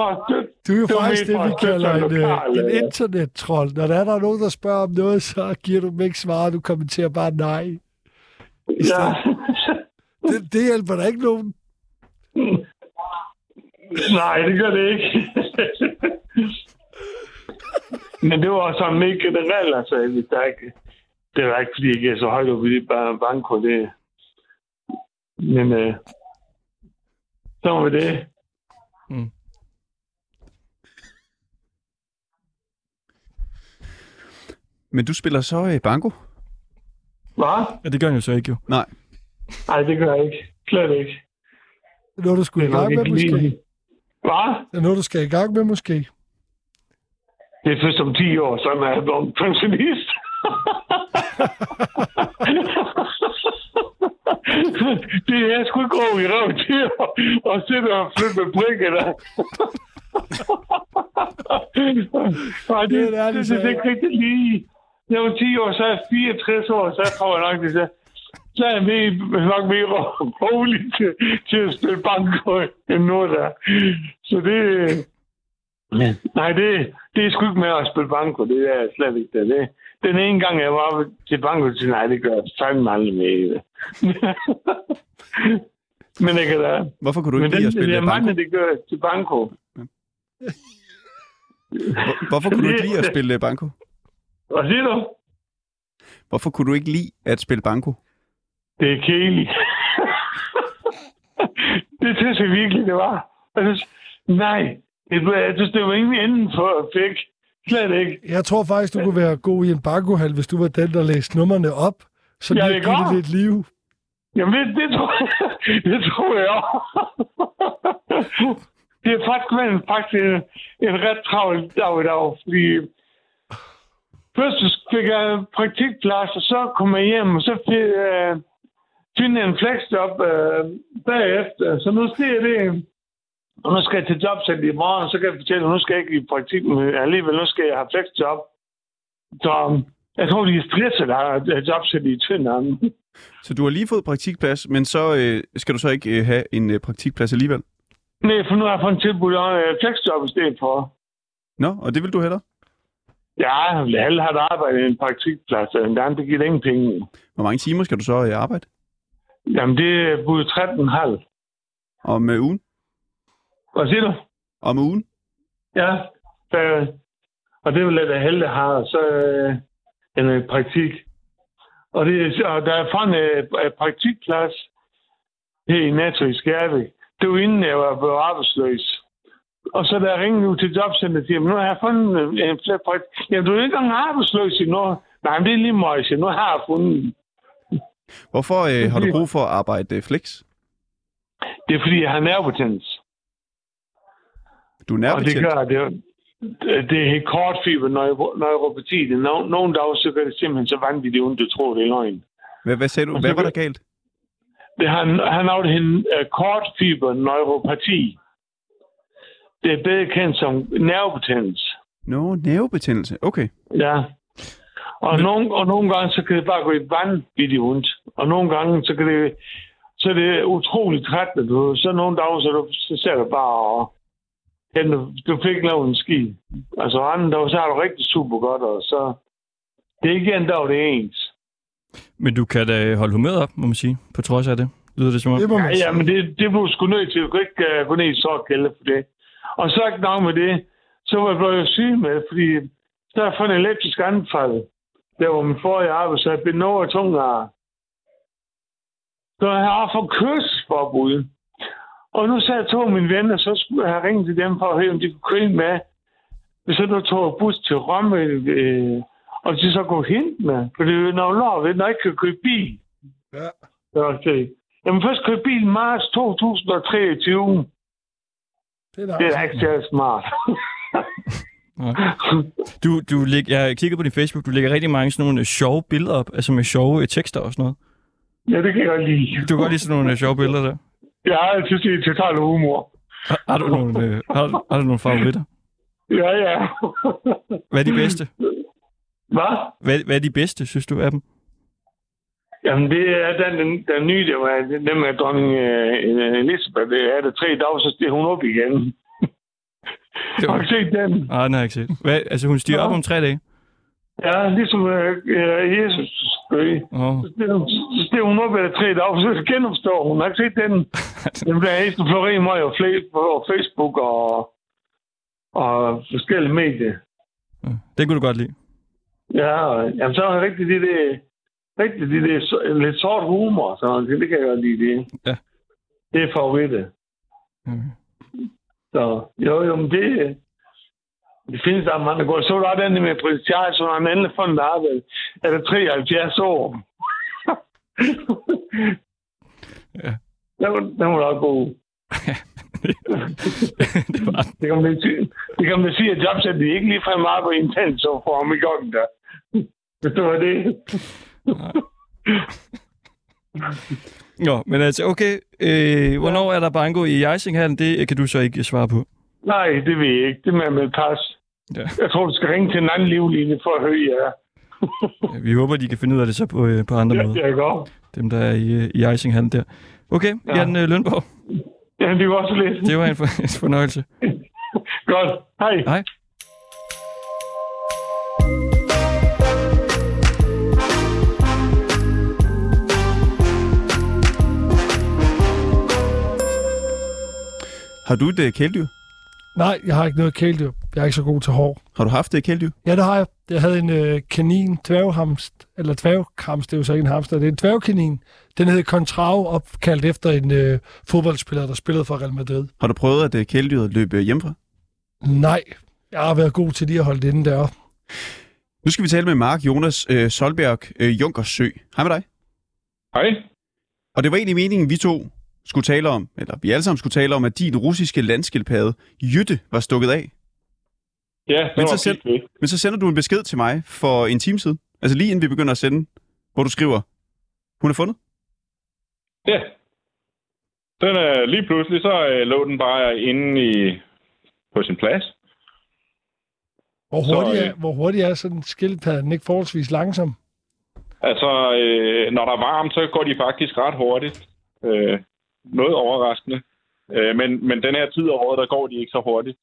du er jo det faktisk det, vi kalder en, lokale, øh, en ja. internet-troll. Når der er der er nogen, der spørger om noget, så giver du dem ikke svar, du kommenterer bare nej. Ja. Det, det hjælper der ikke nogen. Nej, det gør det ikke. Men det var sådan mega generelt, altså. Der er ikke, det var ikke, fordi jeg er så højt oppe i det bare banko, det. Men øh, så var det. Men du spiller så øh, banko? Hvad? Ja, det gør han jo så ikke jo. Nej. Nej, det gør jeg ikke. Slet ikke. Det er noget, du skulle i Det gang med, måske. lige. Hvad? Det er noget, du skal i gang med, måske. Det er først om 10 år, så er jeg blevet pensionist. det er sgu ikke over i røven til at, at sidde og flytte med brikker der. Nej, det, Det er det, det, det, det, ikke rigtig lige. Jeg var 10 år, så er jeg 64 år, så jeg tror jeg nok, det er så er jeg mere, nok mere rolig til, til at spille banko end nu der. Så det. Nej, det, det er sgu ikke med at spille banko. Det er slet ikke det. det. Den ene gang, jeg var til banko, så nej, det gør jeg fandme aldrig med. Men det kan da. Hvorfor kunne du Men ikke lide at spille det banko? mange, det gør til banko. Hvor- Hvorfor kunne du ikke lide at spille banko? Hvad siger du? Hvorfor kunne du ikke lide at spille banko? Det er kedeligt. det synes jeg virkelig, det var. Jeg synes, nej, jeg synes, det var ingen enden for at fik. Slet ikke. Jeg tror faktisk, du kunne være god i en bankohal, hvis du var den, der læste numrene op. Så Ja, det det lidt liv. Jamen, det, det, tror, det tror jeg også. det er faktisk været faktisk en, en ret travl dag i dag, fordi først så fik jeg praktikplads, og så kom jeg hjem, og så fik jeg øh, finde en flexjob øh, bagefter. Så nu sker det, og nu skal jeg til jobcenter i morgen, og så kan jeg fortælle, at nu skal jeg ikke i praktik, men alligevel nu skal jeg have flexjob. Så jeg tror, de er stresset, der har jobcenter i Tønderen. Så du har lige fået praktikplads, men så øh, skal du så ikke øh, have en øh, praktikplads alligevel? Nej, for nu har jeg fået en tilbud om øh, flexjob i stedet for. Nå, og det vil du hellere? Ja, alle har arbejdet i en praktikplads, og en gang, det giver ingen penge. Hvor mange timer skal du så øh, arbejde? Jamen, det er bud 13,5. Om øh, ugen? Hvad siger du? Om ugen? Ja, så, og det er jo lidt af heldig har, så øh, en øh, praktik. Og, det, og der er fra en øh, praktikplads her i Netto i Skærvik. Det var inden jeg var blevet arbejdsløs. Og så der ringede ud til jobcenter og siger, nu har jeg fundet øh, en flere praktik. Jamen, du er ikke engang arbejdsløs endnu. Nej, men det er lige møjse. Nu har jeg fundet den. Hvorfor øh, har du brug for at arbejde øh, flex? Det er, fordi jeg har nervebetændelse. Du er Og det nærbetjent. gør, det, det er helt kort fiber neuro- neuropati. Det er no, nogle dage, så gør det simpelthen så vanvittigt ondt, du tror, det er løgn. Hvad, hvad sagde du? Hvad var der galt? Det har, han har en uh, kort fiber neuropati. Det er bedre kendt som nervebetændelse. Nå, nervebetændelse. Okay. Ja. Og, Men- nogle, og nogle gange, så kan det bare gå i vanvittigt ondt. Og nogle gange, så kan det, så er det utroligt trættende. Du, så nogle dage, så, du, så ser du bare og henter, du fik lavet en ski. Altså anden dag, så har du rigtig super godt, og så det er ikke en dag, det er ens. Men du kan da holde humøret op, må man sige, på trods af det. Lyder det som om? Det Ja, ja men det, det blev sgu nødt til. Du kan ikke uh, gå ned i sort kælder for det. Og så ikke nok med det, så var jeg blevet syg med, fordi så har jeg fået en elektrisk anfald. Der var min forrige arbejde, så jeg blev noget tungere. Så jeg har fået kørselsforbud. Og nu sagde jeg to af mine venner, så skulle jeg have ringet til dem for at høre, om de kunne køre med. Hvis jeg nu tog bus til Rømme, øh, og de så kunne hente med. For det er jo noget lov, når jeg ikke kan køre bil. Ja. Det. Jamen først køre bil i marts 2023. Det er, Det er da ikke særlig smart. Du, du lig, jeg kiggede på din Facebook, du lægger rigtig mange sådan nogle øh, sjove billeder op, altså med sjove øh, tekster og sådan noget. ja, det kan jeg godt lide. Du kan godt lide sådan nogle øh, sjove billeder der. Jeg har altid set total humor. Har, har, du nogle, øh, har, har du nogle favoritter? Ja, ja. Hvad er de bedste? Hvad? Hvad, hvad er de bedste, synes du, af dem? Jamen, det er den, den, den nye, der var, den med dronning uh, Elisabeth. Det er det tre dage, så stiger hun op igen. Det Har var... du set den? Ah, den har jeg ikke set. Hvad, altså, hun stiger Nå. op om tre dage? Ja, ligesom uh, Jesus skød. Oh. Så stiger hun- op efter tre dage, så genopstår hun. Har du ikke set den? Den bliver helt floreret mig og på Facebook og, og forskellige medier. Det kunne du godt lide. Ja, jamen, så er det rigtig det der, rigtig det der lidt sort humor, så det, det kan jeg godt lide det. Ja. Det er favoritter. Mm. Så jo, jo, men det, det findes der mange, går. Så er den med prins Charles, som har en anden fond, der er er det 73 år. Ja. Den, var- den var da god. det var Det kan man sige, det kan man sige at jobcenter ikke lige frem arbejde intens så for ham i gang der. Hvis det var det. Jo, men altså, okay. Øh, hvornår er der banko i Ejsinghallen? Det kan du så ikke svare på. Nej, det ved jeg ikke. Det med med pas. Ja. Jeg tror, du skal ringe til en anden livlinje for at høre jer. Vi håber, de kan finde ud af det så på, øh, på andre Ja, måder. det er godt. Dem, der er i, øh, i Ejsinghallen der. Okay, ja. Ja. Jan øh, Lønborg. Ja, det var også lidt. Det var en, for, en fornøjelse. Godt. Hej. Hej. Har du et øh, kæledyr? Nej, jeg har ikke noget kæledyr. Jeg er ikke så god til hår. Har du haft et kæledyr? Ja, det har jeg. Jeg havde en øh, kanin, dværghamst, eller dværghamst, det er jo så ikke en hamster, det er en dværgkanin. Den hed Contrao, opkaldt efter en øh, fodboldspiller, der spillede for Real Madrid. Har du prøvet, at øh, kæledyret løb øh, hjemmefra? Nej, jeg har været god til lige at holde det inde deroppe. Nu skal vi tale med Mark Jonas øh, Solberg øh, Junkersø. Hej med dig. Hej. Og det var egentlig meningen, vi to skulle tale om, eller vi alle sammen skulle tale om, at din russiske landskildpadde, Jytte, var stukket af. Ja, det Men var så væk. Men så sender du en besked til mig for en time siden, altså lige inden vi begynder at sende, hvor du skriver, hun er fundet. Ja. Den er lige pludselig, så øh, lå den bare inde i, på sin plads. Hvor Så, hurtigt, øh, er, hvor hurtigt er sådan en skildpadde? Den ikke forholdsvis langsom. Altså, øh, når der er varmt, så går de faktisk ret hurtigt. Øh, noget overraskende. Øh, men, men den her tid af året, der går de ikke så hurtigt.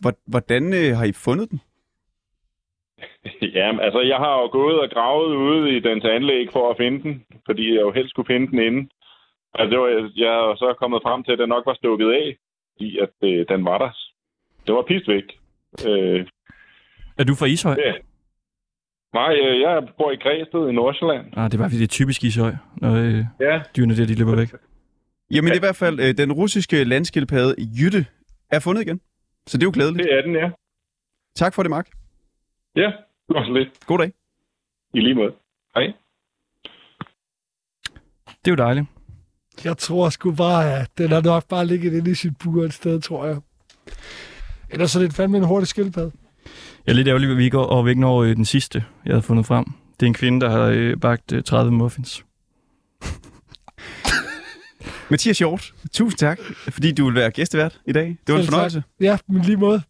Hvor- Hvordan øh, har I fundet den? ja, altså, jeg har jo gået og gravet ude i dens anlæg for at finde den, fordi jeg jo helst skulle finde den inde. Altså, det var, jeg er så kommet frem til, at den nok var stukket af, i at øh, den var der. Det var pist væk. Øh, Er du fra Ishøj? Ja. Nej, øh, jeg bor i Græsted i Nordsjælland. Ah, det var det er typisk Ishøj, når øh, Ja. dyrene der, de løber væk. Jamen det er i hvert fald, øh, den russiske landskildpadde, Jytte, er fundet igen. Så det er jo glædeligt. Det er den, ja. Tak for det, Mark. Ja, det var så lidt. God dag. I lige måde. Hej. Det er jo dejligt. Jeg tror sgu bare, at den har nok bare ligget inde i sit bur et sted, tror jeg. Ellers er det fandme en hurtig skildpadde. Jeg er lidt ærgerlig, at vi ikke går og vi ikke når øh, den sidste, jeg havde fundet frem. Det er en kvinde, der har øh, bagt øh, 30 muffins. Mathias Hjort, tusind tak, fordi du vil være gæstevært i dag. Det var en Selv tak. fornøjelse. Ja, men lige måde.